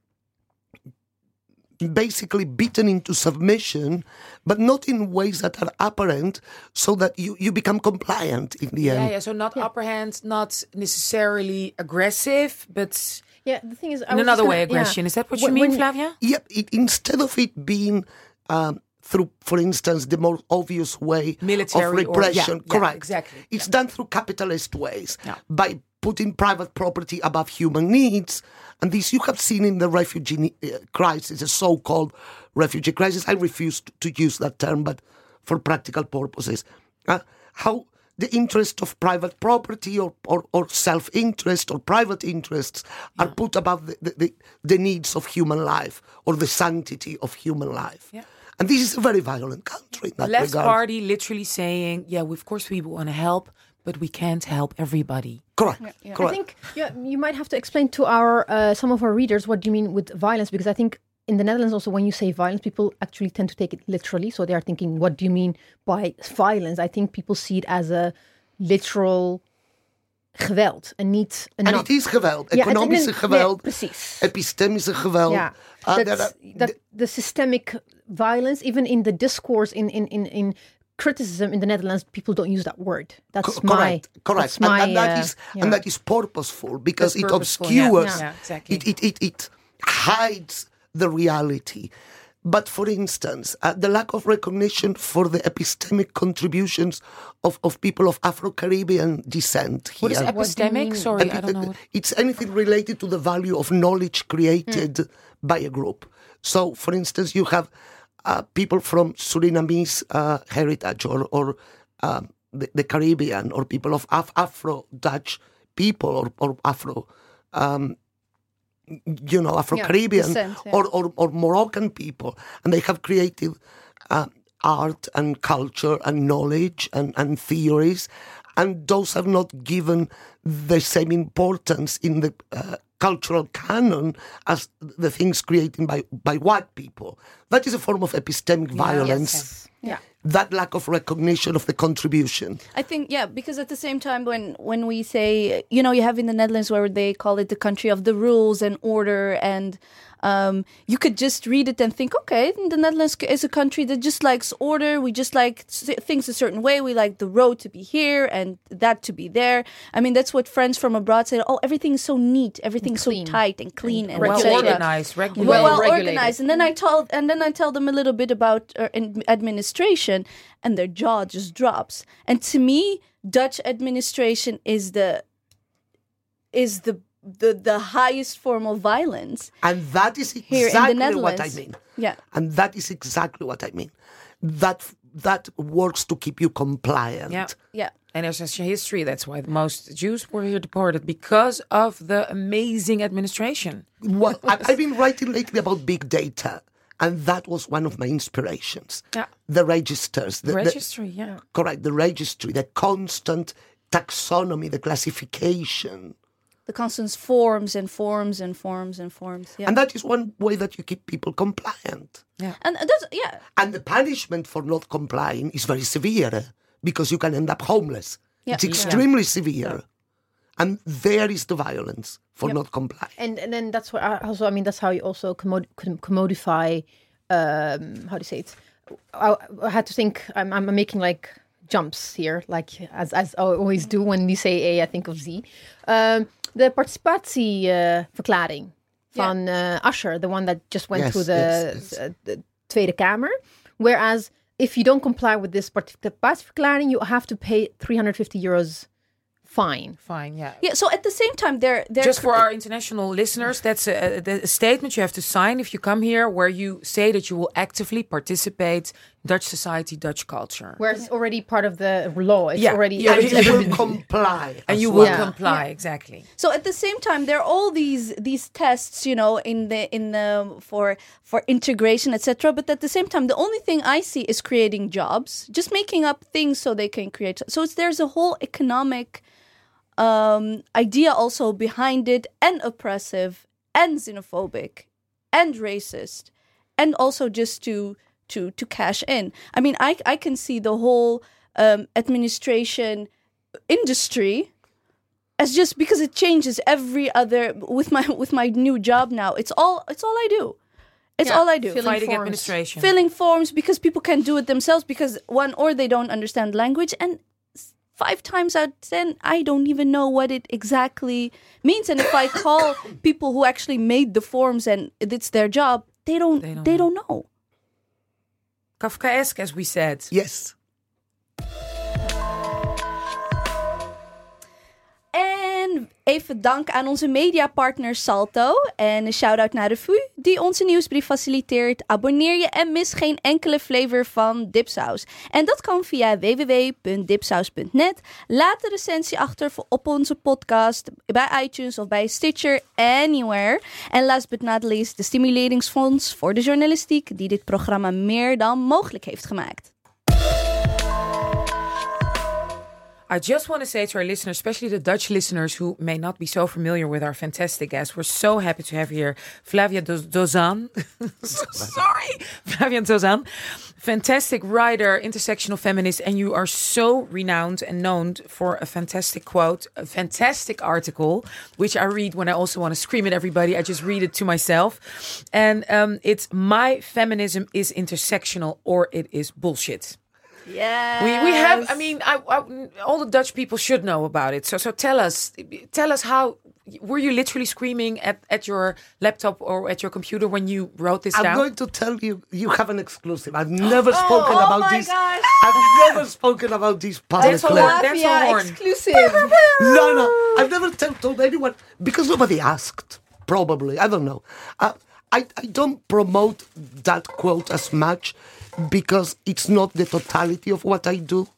D: basically beaten into submission, but not in ways that are apparent, so that you, you become compliant in the end.
A: Yeah, yeah. So not upper hand, not necessarily aggressive, but
B: Yeah, the thing is, I
A: in another way,
B: gonna- yeah.
A: aggression. Is that what you mean,
B: when-
A: Flavia?
D: Yeah, it, instead of it being um, through, for instance, the more obvious way
A: Military
D: of
A: or- yeah,
D: repression,
A: yeah,
D: correct?
A: exactly,
D: It's done through capitalist ways
A: Yeah.
D: by putting private property above human needs. And this you have seen in the refugee uh, crisis, the so-called refugee crisis. I refuse to, use that term, but for practical purposes, uh, how the interest of private property or, or, or self-interest or private interests are put above the, the, the, the needs of human life or the sanctity of human life.
A: Yeah.
D: And this is a very violent country in that
A: Left
D: regard.
A: party literally saying, yeah, of course we want to help, but we can't help everybody.
D: Correct.
B: I
D: Correct.
B: think yeah, you might have to explain to our uh, some of our readers what do you mean with violence because I think in the Netherlands, also when you say violence, people actually tend to take it literally. So they are thinking, what do you mean by violence? I think people see it as a literal geweld en niet een
D: En
B: nat-
D: het is geweld.
B: Ja,
D: Economische
B: nee,
D: geweld.
B: nee, precies.
D: Epistemische geweld.
B: Yeah,
D: Uh, there
B: that's,
D: are-
B: that the systemic violence, even in the discourse in in in, in criticism in the Netherlands, people don't use that word. That's
D: Co-
B: my
D: correct, correct,
B: That's
D: and,
B: my,
D: and that
B: uh,
D: is
B: yeah.
D: and that is purposeful because
A: That's
D: it
A: purposeful,
D: obscures,
A: yeah, exactly.
D: it, it it it hides the reality. But for instance, uh, the lack of recognition for the epistemic contributions of, of people of Afro-Caribbean descent here.
A: What is epistemic?
B: mean?
A: Sorry, I don't know.
D: It's anything related to the value of knowledge created
A: Hmm.
D: by a group. So, for instance, you have uh, people from Surinamese uh, heritage or, or um, the, the Caribbean or people of Af- Afro Dutch people or, or Afro. Um, you know, Afro Caribbean
C: descent, yeah.
D: or, or, or Moroccan people, and they have created uh, art and culture and knowledge and, and theories, and those are not given the same importance in the uh, cultural canon as the things created by, by white people. That is a form of epistemic violence.
B: yeah.
D: That lack of recognition of the contribution.
C: I think yeah, because at the same time when when we say you know you have in the Netherlands where they call it the country of the rules and order and um, you could just read it and think okay the Netherlands is a country that just likes order. We just like things a certain way. We like the road to be here and that to be there. I mean that's what friends from abroad say. Oh everything's so neat. Everything's so tight and clean and,
A: Well organized, regulated.
C: well,
B: Well regulated.
C: organized. And then i tell and then i tell them a little bit about uh, in administration and their jaw just drops. And to me dutch administration is the is the the, the highest form of violence
D: And that is
C: here
D: exactly
C: in the
D: what I mean.
C: yeah
D: And that is exactly what I mean. That that works to keep you compliant.
A: Yeah.
C: yeah
A: And there's a history. That's why most Jews were here deported because of the amazing administration.
D: Well, I, I've been writing lately about big data, and that was one of my inspirations.
A: Yeah.
D: The registers, the, the-
A: Registry, yeah.
D: correct, the registry, the constant taxonomy, the classification,
C: the constant forms and forms and forms and forms yeah
D: and that is one way that you keep people compliant. Yeah.
C: and that's yeah
D: And the punishment for not complying is very severe because you can end up homeless.
C: Yeah.
D: It's extremely severe. And there is the violence for not complying.
B: and and then that's what I also I mean that's how you also commod- commodify um how do you say it I, I had to think I'm, I'm making like jumps here like as as I always do when you say A I think of Z um de participatieverklaring van uh, Asscher the one that just went
D: Yes,
B: through the,
D: yes, yes.
B: uh, the Tweede Kamer whereas if you don't comply with this participatieverklaring you have to pay 350 euros fine
A: Fine, yeah.
C: yeah so at the same time they're they're
A: Just for our international listeners, that's a, a, a statement you have to sign if you come here where you say that you will actively participate in Dutch society, Dutch culture.
B: where it's already part of the law. It's
A: Yeah.
B: already
A: Yeah,
D: And
A: you-
D: you will comply.
A: and you
D: well.
A: will
B: Yeah.
A: comply, exactly.
C: So at the same time, there are all these these tests, you know, in the in the for for integration, etc. But at the same time, the only thing I see is creating jobs, just making up things so they can create. So it's, there's a whole economic um, idea also behind it, and oppressive, and xenophobic, and racist, and also just to to to cash in. I mean, I I can see the whole um, administration industry as just because it changes every other with my with my new job now it's all it's all i do it's
B: Yeah,
C: all i do
B: filling forms.
A: administration.
C: filling forms because people can do it themselves because one or they don't understand language and five times out of ten i don't even know what it exactly means and if i call people who actually made the forms and it's their job they don't
A: They
C: they
A: don't
C: don't, know
A: Kafkaesque, as we said.
D: Yes.
C: Even dank aan onze mediapartner Salto. En een shout-out naar de die onze nieuwsbrief faciliteert. Abonneer je en mis geen enkele flavor van dipsaus. En dat kan via www.dipsaus.net. Laat de recensie achter voor- op onze podcast, bij iTunes of bij Stitcher, anywhere. En last but not least, de Stimuleringsfonds voor de journalistiek, die dit programma meer dan mogelijk heeft gemaakt.
A: I just want to say to our listeners, especially the Dutch listeners who may not be so familiar with our fantastic guest, we're so happy to have here Flavia Do- Dzodan. so sorry, Flavia Dzodan, fantastic writer, intersectional feminist, and you are so renowned and known for a fantastic quote, a fantastic article, which I read when I also want to scream at everybody. I just read it to myself, and um, it's my feminism is intersectional or it is bullshit.
C: Yeah.
A: We, we have. I mean, I, I, all the Dutch people should know about it. So so tell us, tell us how were you literally screaming at, at your laptop or at your computer when you wrote this
D: I'm
A: down?
D: going to tell you, you have an exclusive. I've never spoken
C: oh
D: about
C: my
D: this.
C: gosh.
D: I've never spoken about this
A: That's
D: publicly.
A: all- that's a horn.
C: exclusive.
D: No, no, I've never told anyone because nobody asked. Probably, I don't know. Uh, I I don't promote that quote as much because it's not the totality of what I do.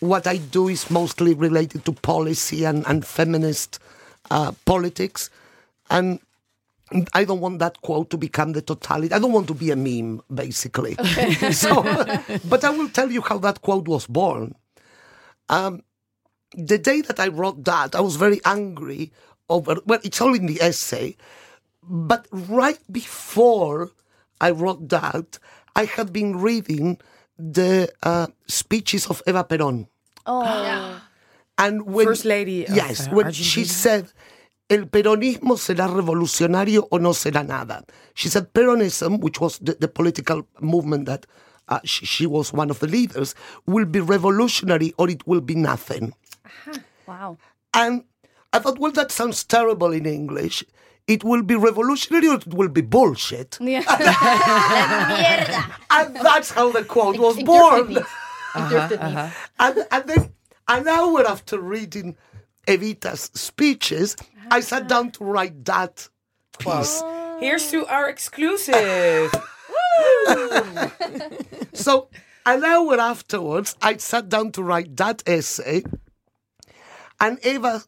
D: What I do is mostly related to policy and and feminist uh, politics, and I don't want that quote to become the totality. I don't want to be a meme, basically. so, but I will tell you how that quote was born the day that I wrote that, I was very angry over. Well, it's all in the essay, but right before I wrote that, I had been reading the uh, speeches of Eva Perón.
C: Oh.
D: And when
A: First lady of,
D: yes,
A: uh,
D: when she said, "El peronismo será revolucionario o no será nada," she said, "Peronism, which was the, the political movement that uh, she, she was one of the leaders, will be revolutionary or it will be nothing."
C: Wow.
D: And I thought, well, that sounds terrible in English. It will be revolutionary or it will be bullshit.
C: Yeah.
D: And that's how the quote was born.
B: fifties. In your fifties.
D: And, and then an hour after reading Evita's speeches, I sat down to write that piece.
A: Here's to our exclusive.
D: So an hour afterwards, I sat down to write that essay, and Eva,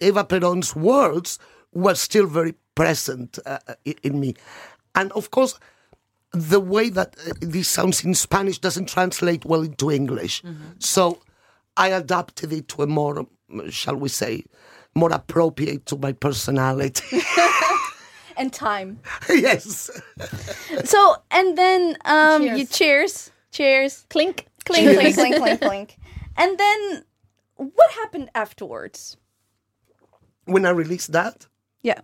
D: Eva Perón's words were still very present uh, in me. And of course, the way that uh, this sounds in Spanish doesn't translate well into English. So I adapted it to a more, um, shall we say, more appropriate to my personality.
C: and time.
D: yes.
C: So and then um
B: Cheers.
C: you cheers. Cheers.
B: Clink.
C: Clink clink clink clink clink. And then what happened afterwards?
D: When I released that,
C: Yeah.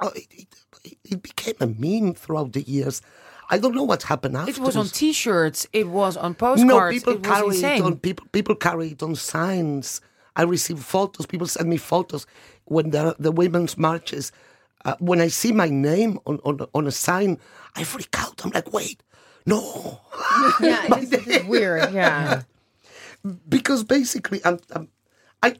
D: Oh, it, it, it became a meme throughout the years. I don't know what happened after.
A: It was on T-shirts. It was on postcards.
D: no,
A: postcards.
D: people
A: it
D: carry
A: insane.
D: it on people. People carry it on signs. I receive photos. People send me photos when there are the women's marches. Uh, when I see my name on, on on a sign, I freak out. I'm like, wait, no,
B: Yeah, it's, it's weird. Yeah.
D: because basically, I'm, I'm, I.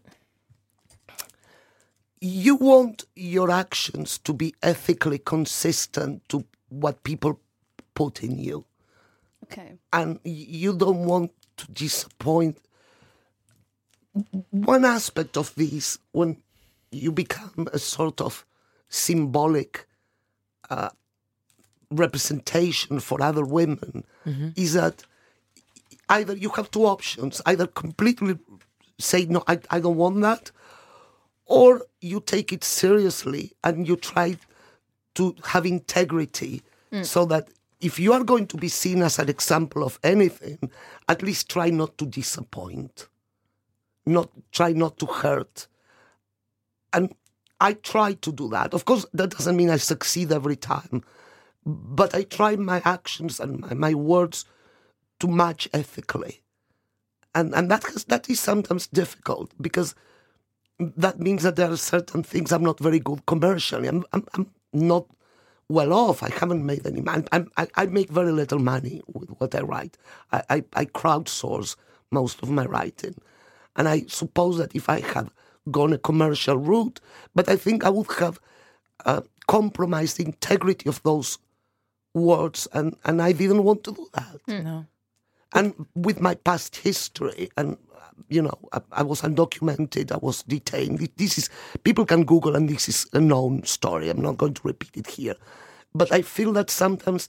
D: You want your actions to be ethically consistent to what people put in you.
C: Okay.
D: and you don't want to disappoint. One aspect of this, when you become a sort of symbolic uh, representation for other women, is that either you have two options either completely say, No, I, I don't want that, or you take it seriously and you try to have integrity mm. so that if you are going to be seen as an example of anything, at least try not to disappoint. Not try not to hurt. And I try to do that. Of course, that doesn't mean I succeed every time, but I try my actions and my, my words to match ethically. And and that has, that is sometimes difficult because that means that there are certain things I'm not very good commercially. I'm I'm, I'm not well off. I haven't made any money. I'm, I, I make very little money with what I write. I, I, I crowdsource most of my writing. And I suppose that if I had gone a commercial route, but I think I would have uh, compromised the integrity of those words, and, and I didn't want to do that.
A: No.
D: And with my past history, and you know, I, I was undocumented, I was detained. This is people can Google, and this is a known story. I'm not going to repeat it here, but I feel that sometimes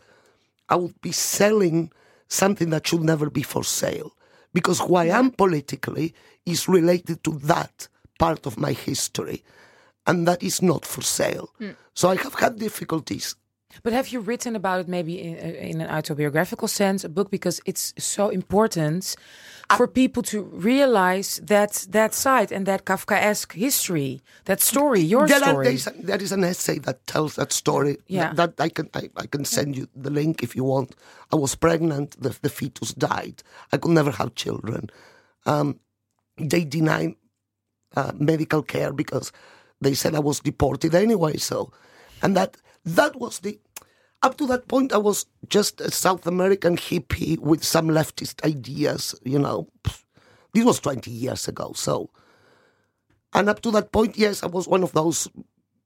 D: I would be selling something that should never be for sale because who I am politically is related to that part of my history, and that is not for sale. Hmm. So I have had difficulties.
A: But have you written about it maybe in, in an autobiographical sense, a book, because it's so important for people to realize that that side and that Kafkaesque history, that story, your
D: there, are,
A: story.
D: there, is, there is an essay that tells that story.
A: Yeah.
D: That, that I can I, I can send you the link if you want. I was pregnant. The, the fetus died. I could never have children. Um, they denied uh, medical care because they said I was deported anyway. So, and that that was the up to that point I was just a South American hippie with some leftist ideas. You know, this was twenty years ago. So. And up to that point, yes, I was one of those,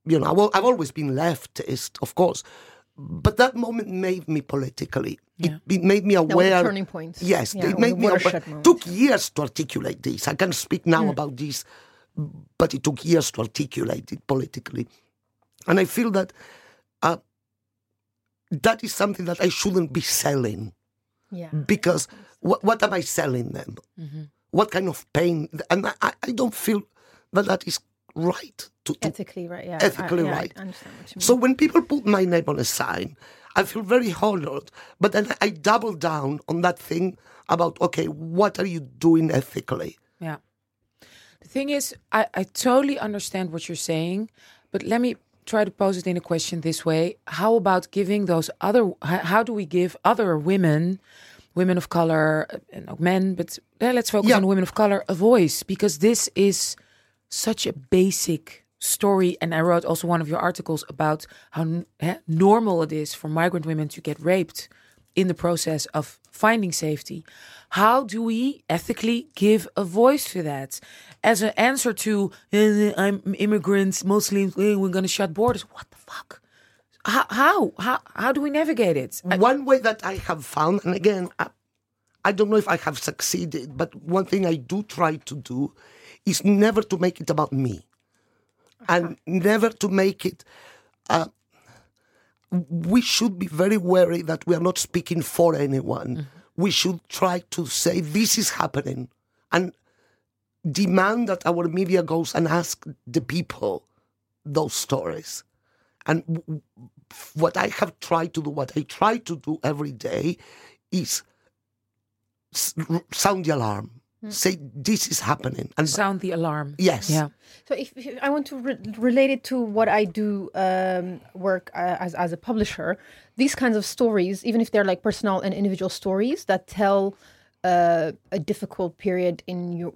D: you know, I've always been leftist, of course. But that moment made me politically.
A: Yeah.
D: It, it made me aware.
B: turning point.
D: Yes,
B: Yeah,
D: it made me aware.
B: moment.
D: took years to articulate this. I can speak now hmm. about this, but it took years to articulate it politically. And I feel that uh, that is something that I shouldn't be selling
B: Yeah.
D: because what, what am I selling them? What kind of pain? And I, I don't feel that that is right to, to
B: Ethically right. Yeah.
D: Ethically
B: I, yeah,
D: right.
B: I understand what you mean.
D: so when people put my name on a sign, I feel very honored. But then I double down on that thing about okay, what are you doing ethically?
A: Yeah. The thing is, I, I totally understand what you're saying, but let me try to pose it in a question this way. How about giving those other, how, do we give other women, women of color, uh, and men, but let's focus
D: Yeah.
A: on women of color, a voice? Because this is such a basic story. And I wrote also one of your articles about how n- normal it is for migrant women to get raped in the process of finding safety. How do we ethically give a voice to that as an answer to "Eh, I'm immigrants, Muslims, eh, we're going to shut borders? What the fuck? How, how how how do we navigate it?
D: One way that I have found, and again, I, I don't know if I have succeeded, but one thing I do try to do is never to make it about me, and never to make it. Uh, we should be very wary that we are not speaking for anyone. We should try to say this is happening, and demand that our media goes and ask the people those stories. And what I have tried to do, what I try to do every day, is sound the alarm. Say this is happening, and
A: sound the alarm.
D: Yes.
A: Yeah.
B: So if, if I want to re- relate it to what I do um, work uh, as as a publisher, these kinds of stories, even if they're like personal and individual stories that tell uh, a difficult period in your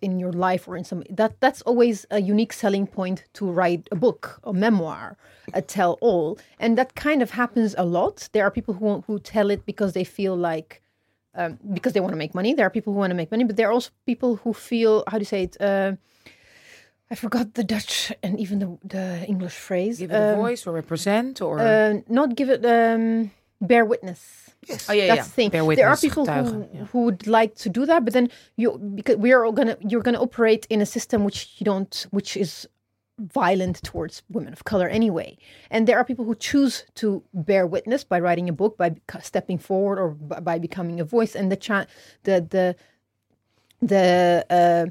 B: in your life or in some that that's always a unique selling point to write a book, a memoir, a tell all, and that kind of happens a lot. There are people who who tell it because they feel like um, because they want to make money. There are people who want to make money, but there are also people who feel how do you say it. Uh, I forgot the Dutch and even the, the English phrase.
A: Give it a
B: Um,
A: voice or represent or
B: uh, not give it um, bear witness.
D: yes,
A: oh yeah,
B: That's
A: yeah.
B: the thing.
A: Bear
B: there are
A: witness,
B: people who,
A: yeah.
B: who would like to do that, but then you because we are all gonna you're gonna operate in a system which you don't which is violent towards women of color anyway. And there are people who choose to bear witness by writing a book, by stepping forward, or by becoming a voice. And the cha- the the the uh,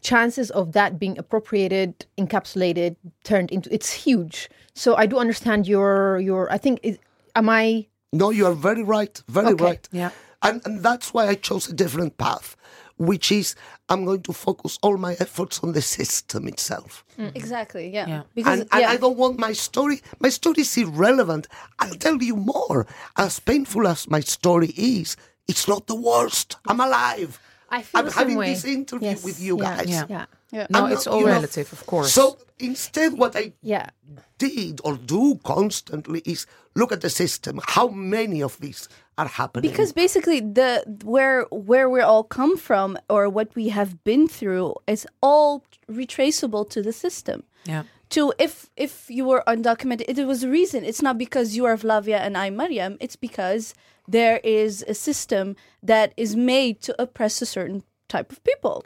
B: chances of that being appropriated, encapsulated, turned into it's huge. So I do understand your your. I think is, am I
D: No, you are very right, very
B: Okay.
D: right.
A: Yeah.
D: And, and that's why I chose a different path, which is I'm going to focus all my efforts on the system itself.
C: Mm, exactly. Yeah.
A: Yeah.
C: Because
D: and, and
C: yeah.
D: I don't want my story. My story is irrelevant. I'll tell you more. As painful as my story is, it's not the worst. I'm mm. alive.
B: I feel
D: I'm having
B: way.
D: this interview
B: Yes,
D: with you
B: yeah,
D: guys.
A: Yeah.
B: yeah
C: yeah.
A: No,
D: I'm
A: it's
D: not-
A: all
D: you know,
A: relative, of course.
D: So instead, what I
B: yeah.
D: did or do constantly is look at the system. How many of these are happening?
C: because basically the where where we all come from or what we have been through is all retraceable to the system
A: yeah.
C: to if if you were undocumented it was a reason it's not because you are Flavia and I'm Mariam it's because there is a system that is made to oppress a certain type of people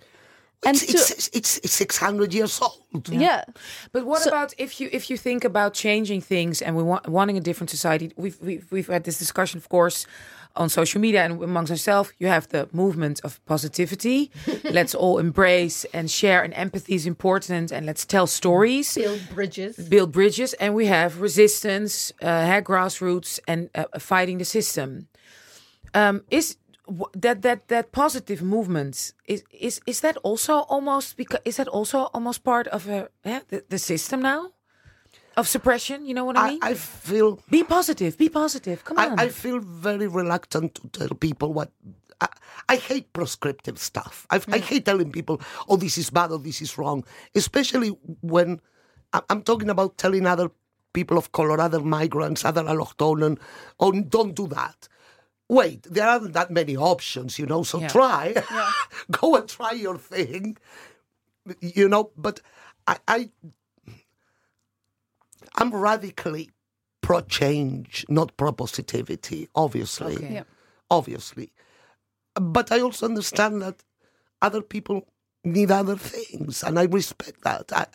C: and
D: it's,
C: to
D: it's, it's, it's 600 years old.
C: yeah
A: But what
C: So-
A: about if you if you think about changing things and we want wanting a different society? We've we've, we've had this discussion, of course, on social media and amongst ourselves, you have the movement of positivity. let's all embrace and share, and empathy is important, and let's tell stories
B: Build bridges.
A: build bridges and we have resistance uh, grassroots and uh, fighting the system um, is w- that that that positive movement is is is that also almost because is that also almost part of a yeah, the, the system now of suppression you know what i
D: I,
A: mean
D: I feel
A: be positive be positive come on
D: I, I feel very reluctant to tell people what. I, I hate prescriptive stuff. I, I hate telling people, "Oh, this is bad or this is wrong," especially when I- I'm talking about telling other people of color, other migrants, other allochtonen, "Oh, don't do that." Wait, there aren't that many options, you know. So
A: Yeah.
D: try, go and try your thing, you know. But I, I I'm radically pro change, not pro positivity, obviously.
A: Okay. Yeah.
D: Obviously. But I also understand that other people need other things, and I respect that. I,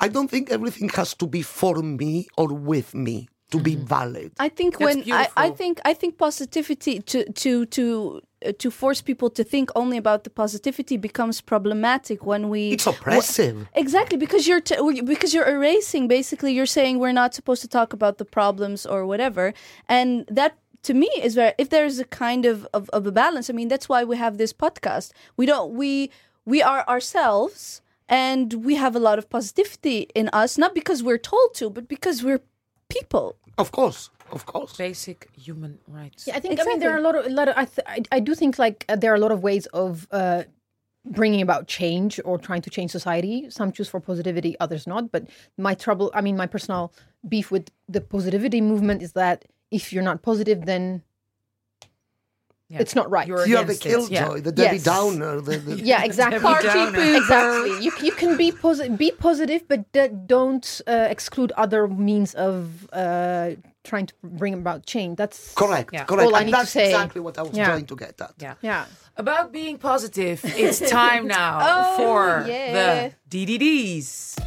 D: I don't think everything has to be for me or with me to be valid.
C: I think
A: That's
C: when I, I think I think positivity to to to uh, to force people to think only about the positivity becomes problematic when we
D: It's oppressive.
C: Exactly, because you're t- because you're erasing. Basically, you're saying we're not supposed to talk about the problems or whatever, and that to me is where if there's a kind of, of of a balance. I mean, that's why we have this podcast. We don't we we are ourselves, and we have a lot of positivity in us, not because we're told to, but because we're people.
D: Of course, of course.
A: basic human rights
B: Yeah, I think. I mean, there are a lot of a lot of. I th- I, I do think like uh, there are a lot of ways of uh, bringing about change or trying to change society. Some choose for positivity, others not. But my trouble, I mean, my personal beef with the positivity movement is that if you're not positive, then
A: Yeah.
B: it's not right.
A: You're
D: You're the
A: against it, yeah.
D: killjoy, the Debbie
B: Yes.
D: Downer. The, the,
B: yeah, exactly.
A: Party.
B: Exactly. You you can be positive, be positive, but d- don't uh, exclude other means of uh, trying to bring about change. That's
D: Correct,
A: Yeah.
D: correct.
B: All I
D: and
B: need to
D: that's
B: say.
D: exactly what I was
B: Yeah.
D: trying to get at.
A: yeah
B: Yeah.
A: About being positive, it's time now
C: Oh,
A: for
C: yeah.
A: the DDDs.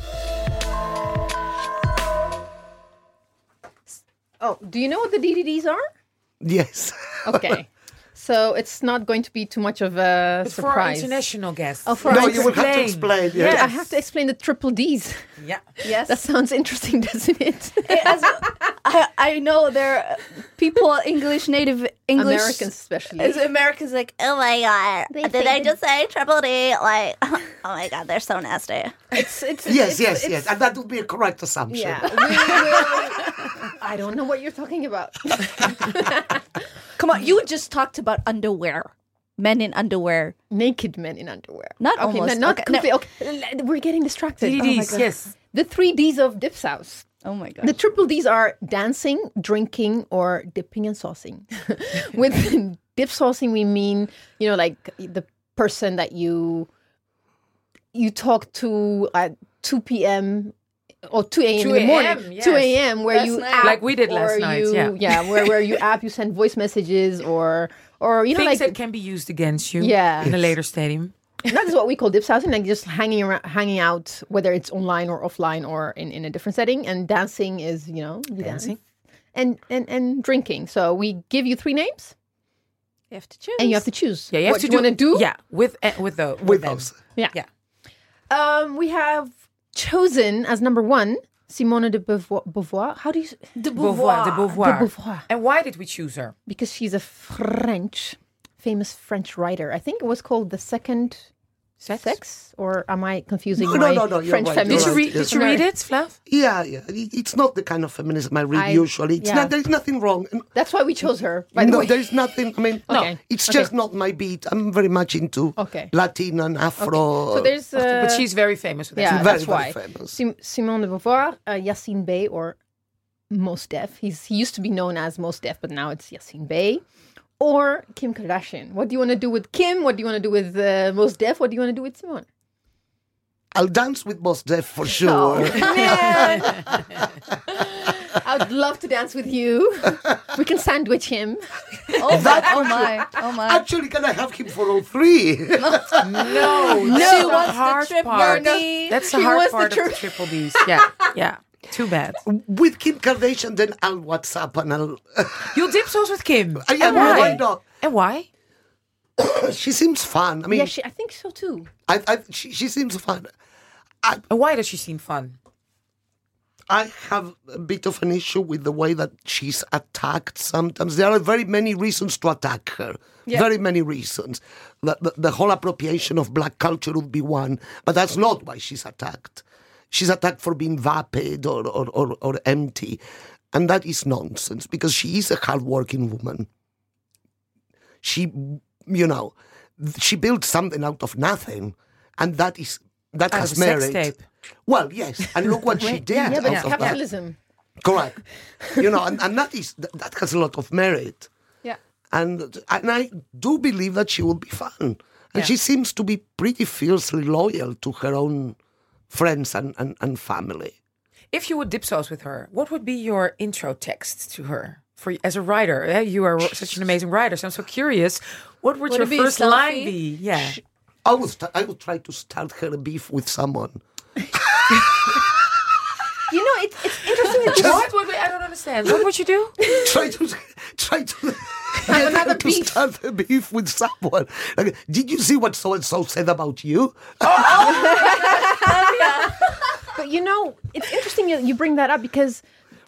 B: Oh, do you know what the DDDs are?
D: Yes.
B: Okay. So it's not going to be too much of a
A: It's for our
B: surprise.
A: international guests.
B: Oh, for
D: no,
B: our
D: you will have to explain. Yeah.
A: Yes.
B: I have to explain the triple Ds.
A: Yeah.
C: Yes,
B: That sounds interesting, doesn't it?
C: As- I, I know there are people English native English
B: Americans especially.
C: As Americans like
E: Oh my god!
B: They
E: Did
B: think
E: I just say triple D? Like, oh my god, they're so nasty.
B: It's it's
D: Yes,
B: it's-
D: yes,
B: it's-
D: yes. And that would be a correct assumption.
B: Yeah, we will. I don't know what you're talking about.
C: Come on, you just talked about underwear. Men in underwear.
B: Naked men in underwear.
C: Not
B: okay,
C: almost.
B: not
C: Okay, no.
B: Okay, we're getting distracted. Oh my
A: DDDs, yes.
B: The three Ds of Dipsaus.
C: Oh my god.
B: The triple Ds are dancing, drinking, or dipping and saucing. With dip saucing, we mean you know like the person that you you talk to at two p.m. or two a.m. in
A: 2
B: the morning,
A: a.m.,
B: two a.m. where
C: Last
B: you
C: night.
B: app
A: Like we did last
B: or
A: night,
B: you-
A: yeah.
B: where where you app, you send voice messages or or you know
A: Things
B: like
A: that can be used against you
B: Yeah.
A: in a later stadium.
B: that is what we call dip saucing, like just hanging around, hanging out, whether it's online or offline or in, in a different setting. And dancing is, you know, you dance.
A: Dancing.
B: and and and drinking. So we give you three names,
C: You have to choose.
B: and you have to choose.
A: Yeah, you have
B: what
A: to
B: you want to do.
A: Yeah, with uh, with the
D: With
A: them.
D: those.
B: yeah.
A: Yeah.
B: Um, we have chosen as number one Simone de Beauvoir. Beauvoir. How do you?
C: de
A: Beauvoir, de Beauvoir.
B: De Beauvoir.
A: And why did we choose her?
B: Because she's a French, famous French writer. I think it was called the second
A: Sex?
B: sex, or am I confusing
D: No,
B: my
D: no, no, you're
B: French
D: right,
A: Did
D: you're
A: you
B: feminism?
A: read? Did you read it, Flav?
D: Yeah, yeah. It's not the kind of feminism I read
B: I-
D: usually. It's
B: yeah.
D: not, there's nothing wrong.
B: That's why we chose her. By the
D: no,
B: way.
D: there's nothing. I mean,
B: Okay.
D: no, it's
B: Okay.
D: just not my beat. I'm very much into
B: Okay.
D: Latin and Afro.
B: So there's uh,
A: but she's very famous with
B: yeah,
A: that.
D: very,
B: that's why
D: famous.
B: Sim- Simone de Beauvoir, uh, Yasiin Bey, or Mos Def. He's he used to be known as Mos Def, but now it's Yasiin Bey, or Kim Kardashian. What do you want to do with Kim? What do you want to do with uh, Mos Def? What do you want to do with Simone?
D: I'll dance with Mos Def for sure.
B: Oh. I'd love to dance with you. We can sandwich him.
C: Oh, that, oh my. Oh my.
D: Actually, can I have him for all three?
A: No,
C: No,
A: that's
C: she
A: the
C: wants the
A: hard
C: triple
A: part.
C: D.
A: That's the
B: She
A: hard
B: wants the
A: part of the triple D's. Yeah, yeah. Too bad.
D: With Kim Kardashian, then I'll WhatsApp and I'll.
A: You'll dip sauce with Kim.
D: Uh, yeah,
A: and
D: why?
A: why?
D: why not?
A: And why?
D: She seems fun. I mean,
B: Yeah, she, I think so too.
D: I, I, she, she seems fun.
A: And why does she seem fun?
D: I have a bit of an issue with the way that she's attacked sometimes. There are very many reasons to attack her. Yeah. Very many reasons. The, the, the whole appropriation of black culture would be one, but that's not why she's attacked. She's attacked for being vapid or, or, or, or empty. And that is nonsense because she is a hardworking woman. She, you know, she built something out of nothing. And that is that
A: Out
D: has
A: of a sex
D: merit.
A: tape.
D: Well, yes, and look what she did
B: Yeah, but
D: out of that.
B: capitalism.
D: Correct. you know, and, and that is that, that has a lot of merit.
C: Yeah.
D: And and I do believe that she will be fun. And
A: Yeah.
D: she seems to be pretty fiercely loyal to her own friends and, and, and family.
A: If you would dip sauce with her, what would be your intro text to her? For as a writer, eh, you are such an amazing writer, so I'm so curious. What would,
C: Would
A: your
C: it be a
A: first line be? Yeah,
D: I will st- I will try to start her beef with someone.
B: You know, it's, it's interesting that you
A: what? Wait, wait, I don't understand. What would you do?
D: try to try to
B: have another
D: to
B: beef.
D: start a beef with someone. Like, did you see what so and so said about you?
B: But you know, it's interesting you, you bring that up because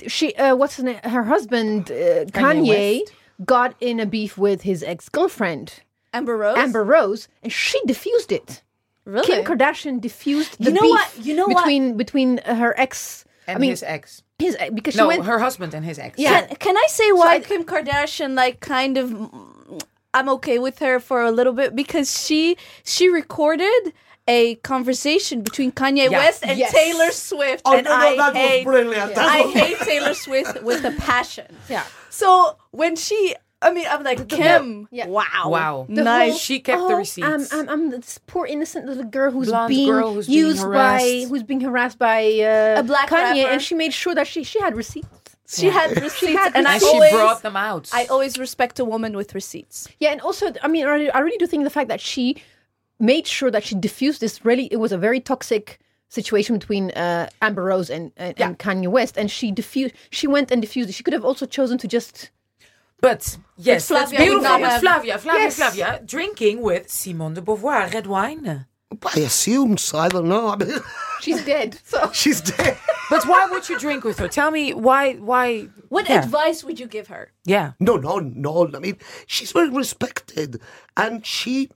B: she, uh, what's her, name? her husband, uh, Kanye,
A: West.
B: got in a beef with his ex girlfriend,
C: Amber Rose.
B: Amber Rose, and she diffused it.
C: Really?
B: Kim Kardashian diffused the
C: You know
B: beef
C: what? You know what?
B: between between her ex.
A: And
B: I mean,
A: his ex.
B: his ex- because she
A: No,
B: went.
A: her husband and his ex.
B: Yeah.
C: Can, can I say why
B: I-
C: Kim Kardashian like kind of mm, I'm okay with her for a little bit because she she recorded a conversation between Kanye
A: Yeah.
C: West and
B: Yes.
C: Taylor Swift
D: Oh
C: and
D: no, no,
C: I
D: that
C: hate
D: was brilliant. That
C: I hate Taylor Swift with a passion.
B: Yeah.
C: So when she I mean I'm like Kim
B: Yeah.
C: wow
A: Wow.
B: the
C: nice
B: whole,
A: She kept the
B: oh,
A: receipts.
B: I'm, I'm, I'm this poor innocent little girl who's
A: Blonde
B: being
A: girl who's being
B: used by
A: harassed.
B: who's being harassed by uh,
C: A black
B: Kanye,
C: rapper.
B: and she made sure that she she had receipts.
C: she had receipts
B: had
C: and I
A: and she
C: always
A: brought them out.
C: I always respect a woman with receipts.
B: Yeah, and also, I mean, I really do think the fact that she made sure that she diffused this really, it was a very toxic situation between uh, Amber Rose and, and, and Kanye West, and she diffused, she went and diffused it. She could have also chosen to just,
A: But yes, that's
C: Flavia
A: beautiful. With
C: have-
A: Flavia, Flavia,
B: Yes.
A: Flavia, drinking with Simone de Beauvoir, red wine.
D: I assume so. I don't know. I mean,
B: she's dead. So
D: she's dead.
A: But why would you drink with her? Tell me why? Why?
C: What
A: Yeah.
C: advice would you give her?
A: Yeah.
D: No, no, no. I mean, she's very respected, and she,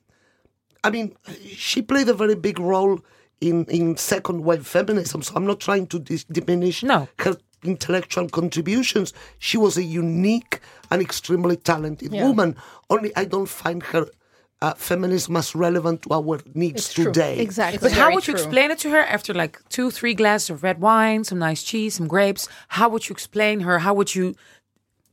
D: I mean, she played a very big role in in second wave feminism. So I'm not trying to dis- diminish
A: No.
D: her intellectual contributions. She was a unique and extremely talented
B: Yeah.
D: woman. Only I don't find her. Uh, feminism as relevant to our needs
B: It's true.
D: today.
C: Exactly.
A: But how
B: very
A: would you explain it to her after like two, three glasses of red wine, some nice cheese, some grapes? How would you explain her? How would you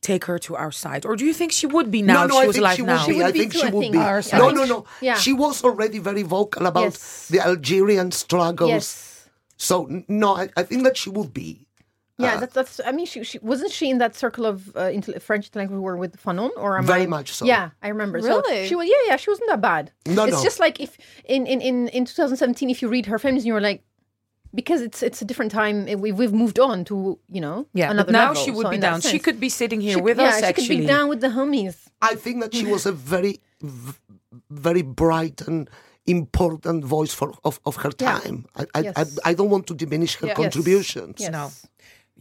A: take her to our side? Or do you think she would be now
D: no,
A: if
D: no,
A: she
D: I
A: was
D: think
A: alive
D: she
A: now?
D: would be.
B: would
D: I think
B: too,
D: she would be.
B: Our
D: No,
B: side.
D: no, no.
B: Yeah.
D: She was already very vocal about
B: Yes.
D: the Algerian struggles.
B: yes,
D: So no, I, I think that she would be.
B: yeah, that's that's. I mean, she, she wasn't she in that circle of uh, intel- French intellectuals who were with Fanon, or am
D: Very
B: I-
D: much so.
B: Yeah, I remember. So
C: Really?
B: she was. Yeah, yeah, she wasn't that bad.
D: No,
B: it's
D: no.
B: just like if in in in in 2017, if you read her feminism, you're like. Because it's it's a different time. eh, We, we've moved on to you know
A: yeah, but
B: another
A: now
B: level.
A: she would
B: So
A: be
B: in that
A: down. She could be sitting here
B: she-
A: with
B: yeah,
A: us
B: she
A: actually.
B: could be down with the homies.
D: I think that she was a very, very bright and important voice for of, of her
B: Yeah.
D: time. I, I,
B: Yes.
D: I, I don't want to diminish her
C: Yes.
D: contributions.
B: Yes.
A: No.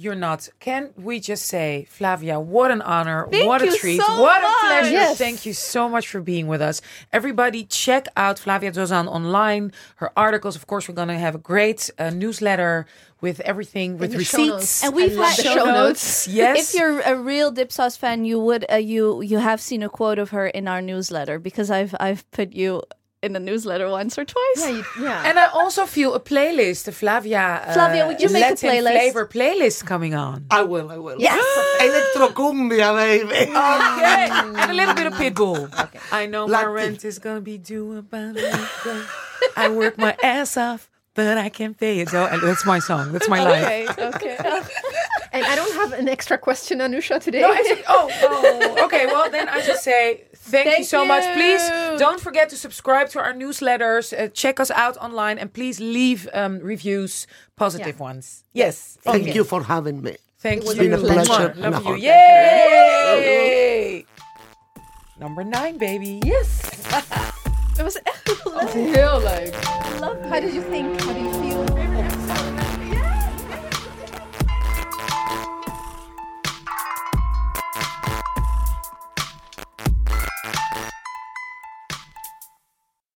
A: You're not. Can we just say, Flavia, what an honor.
C: Thank
A: what a
C: you
A: treat.
C: so
A: what
C: much.
A: a pleasure.
B: Yes.
A: Thank you so much for being with us. Everybody, check out Flavia Dzodan online. Her articles, of course, we're going to have a great uh, newsletter with everything, with
B: the show
A: receipts.
B: notes.
C: And we've
B: I love
C: had
B: the
C: show
B: show
A: notes. Yes.
C: If you're a real Dipsaus fan, you would uh, you you have seen a quote of her in our newsletter because I've I've put you in the newsletter once or twice.
B: Yeah, you, yeah.
A: And I also feel a playlist, the Flavia, uh,
C: Flavia, would you make a playlist?
A: flavor playlist coming on.
D: I will, I will.
C: Yes.
D: Electrocumbia, baby.
A: Okay. and a little bit of Pitbull. I know my rent is going to be due about a week, I work my ass off, but I can't pay it. So that's my song. That's my life.
C: Okay. Okay.
B: And I don't have an extra question, Anousha, today.
A: No, actually, oh, oh, okay. Well, then I just say thank, you
C: Thank
A: so much. Please don't forget to subscribe to our newsletters. Uh, check us out online, and please leave um, reviews, positive ones. Yes.
D: Thank
A: Okay.
D: you for having me.
A: Thank
B: was
A: you.
D: been a pleasure
A: Mwah.
D: and a
A: Love you.
D: honor.
A: Yay! Number nine, baby.
B: yes.
C: Het was echt leuk.
B: Heel leuk.
C: Love
B: How did you think? How do you feel?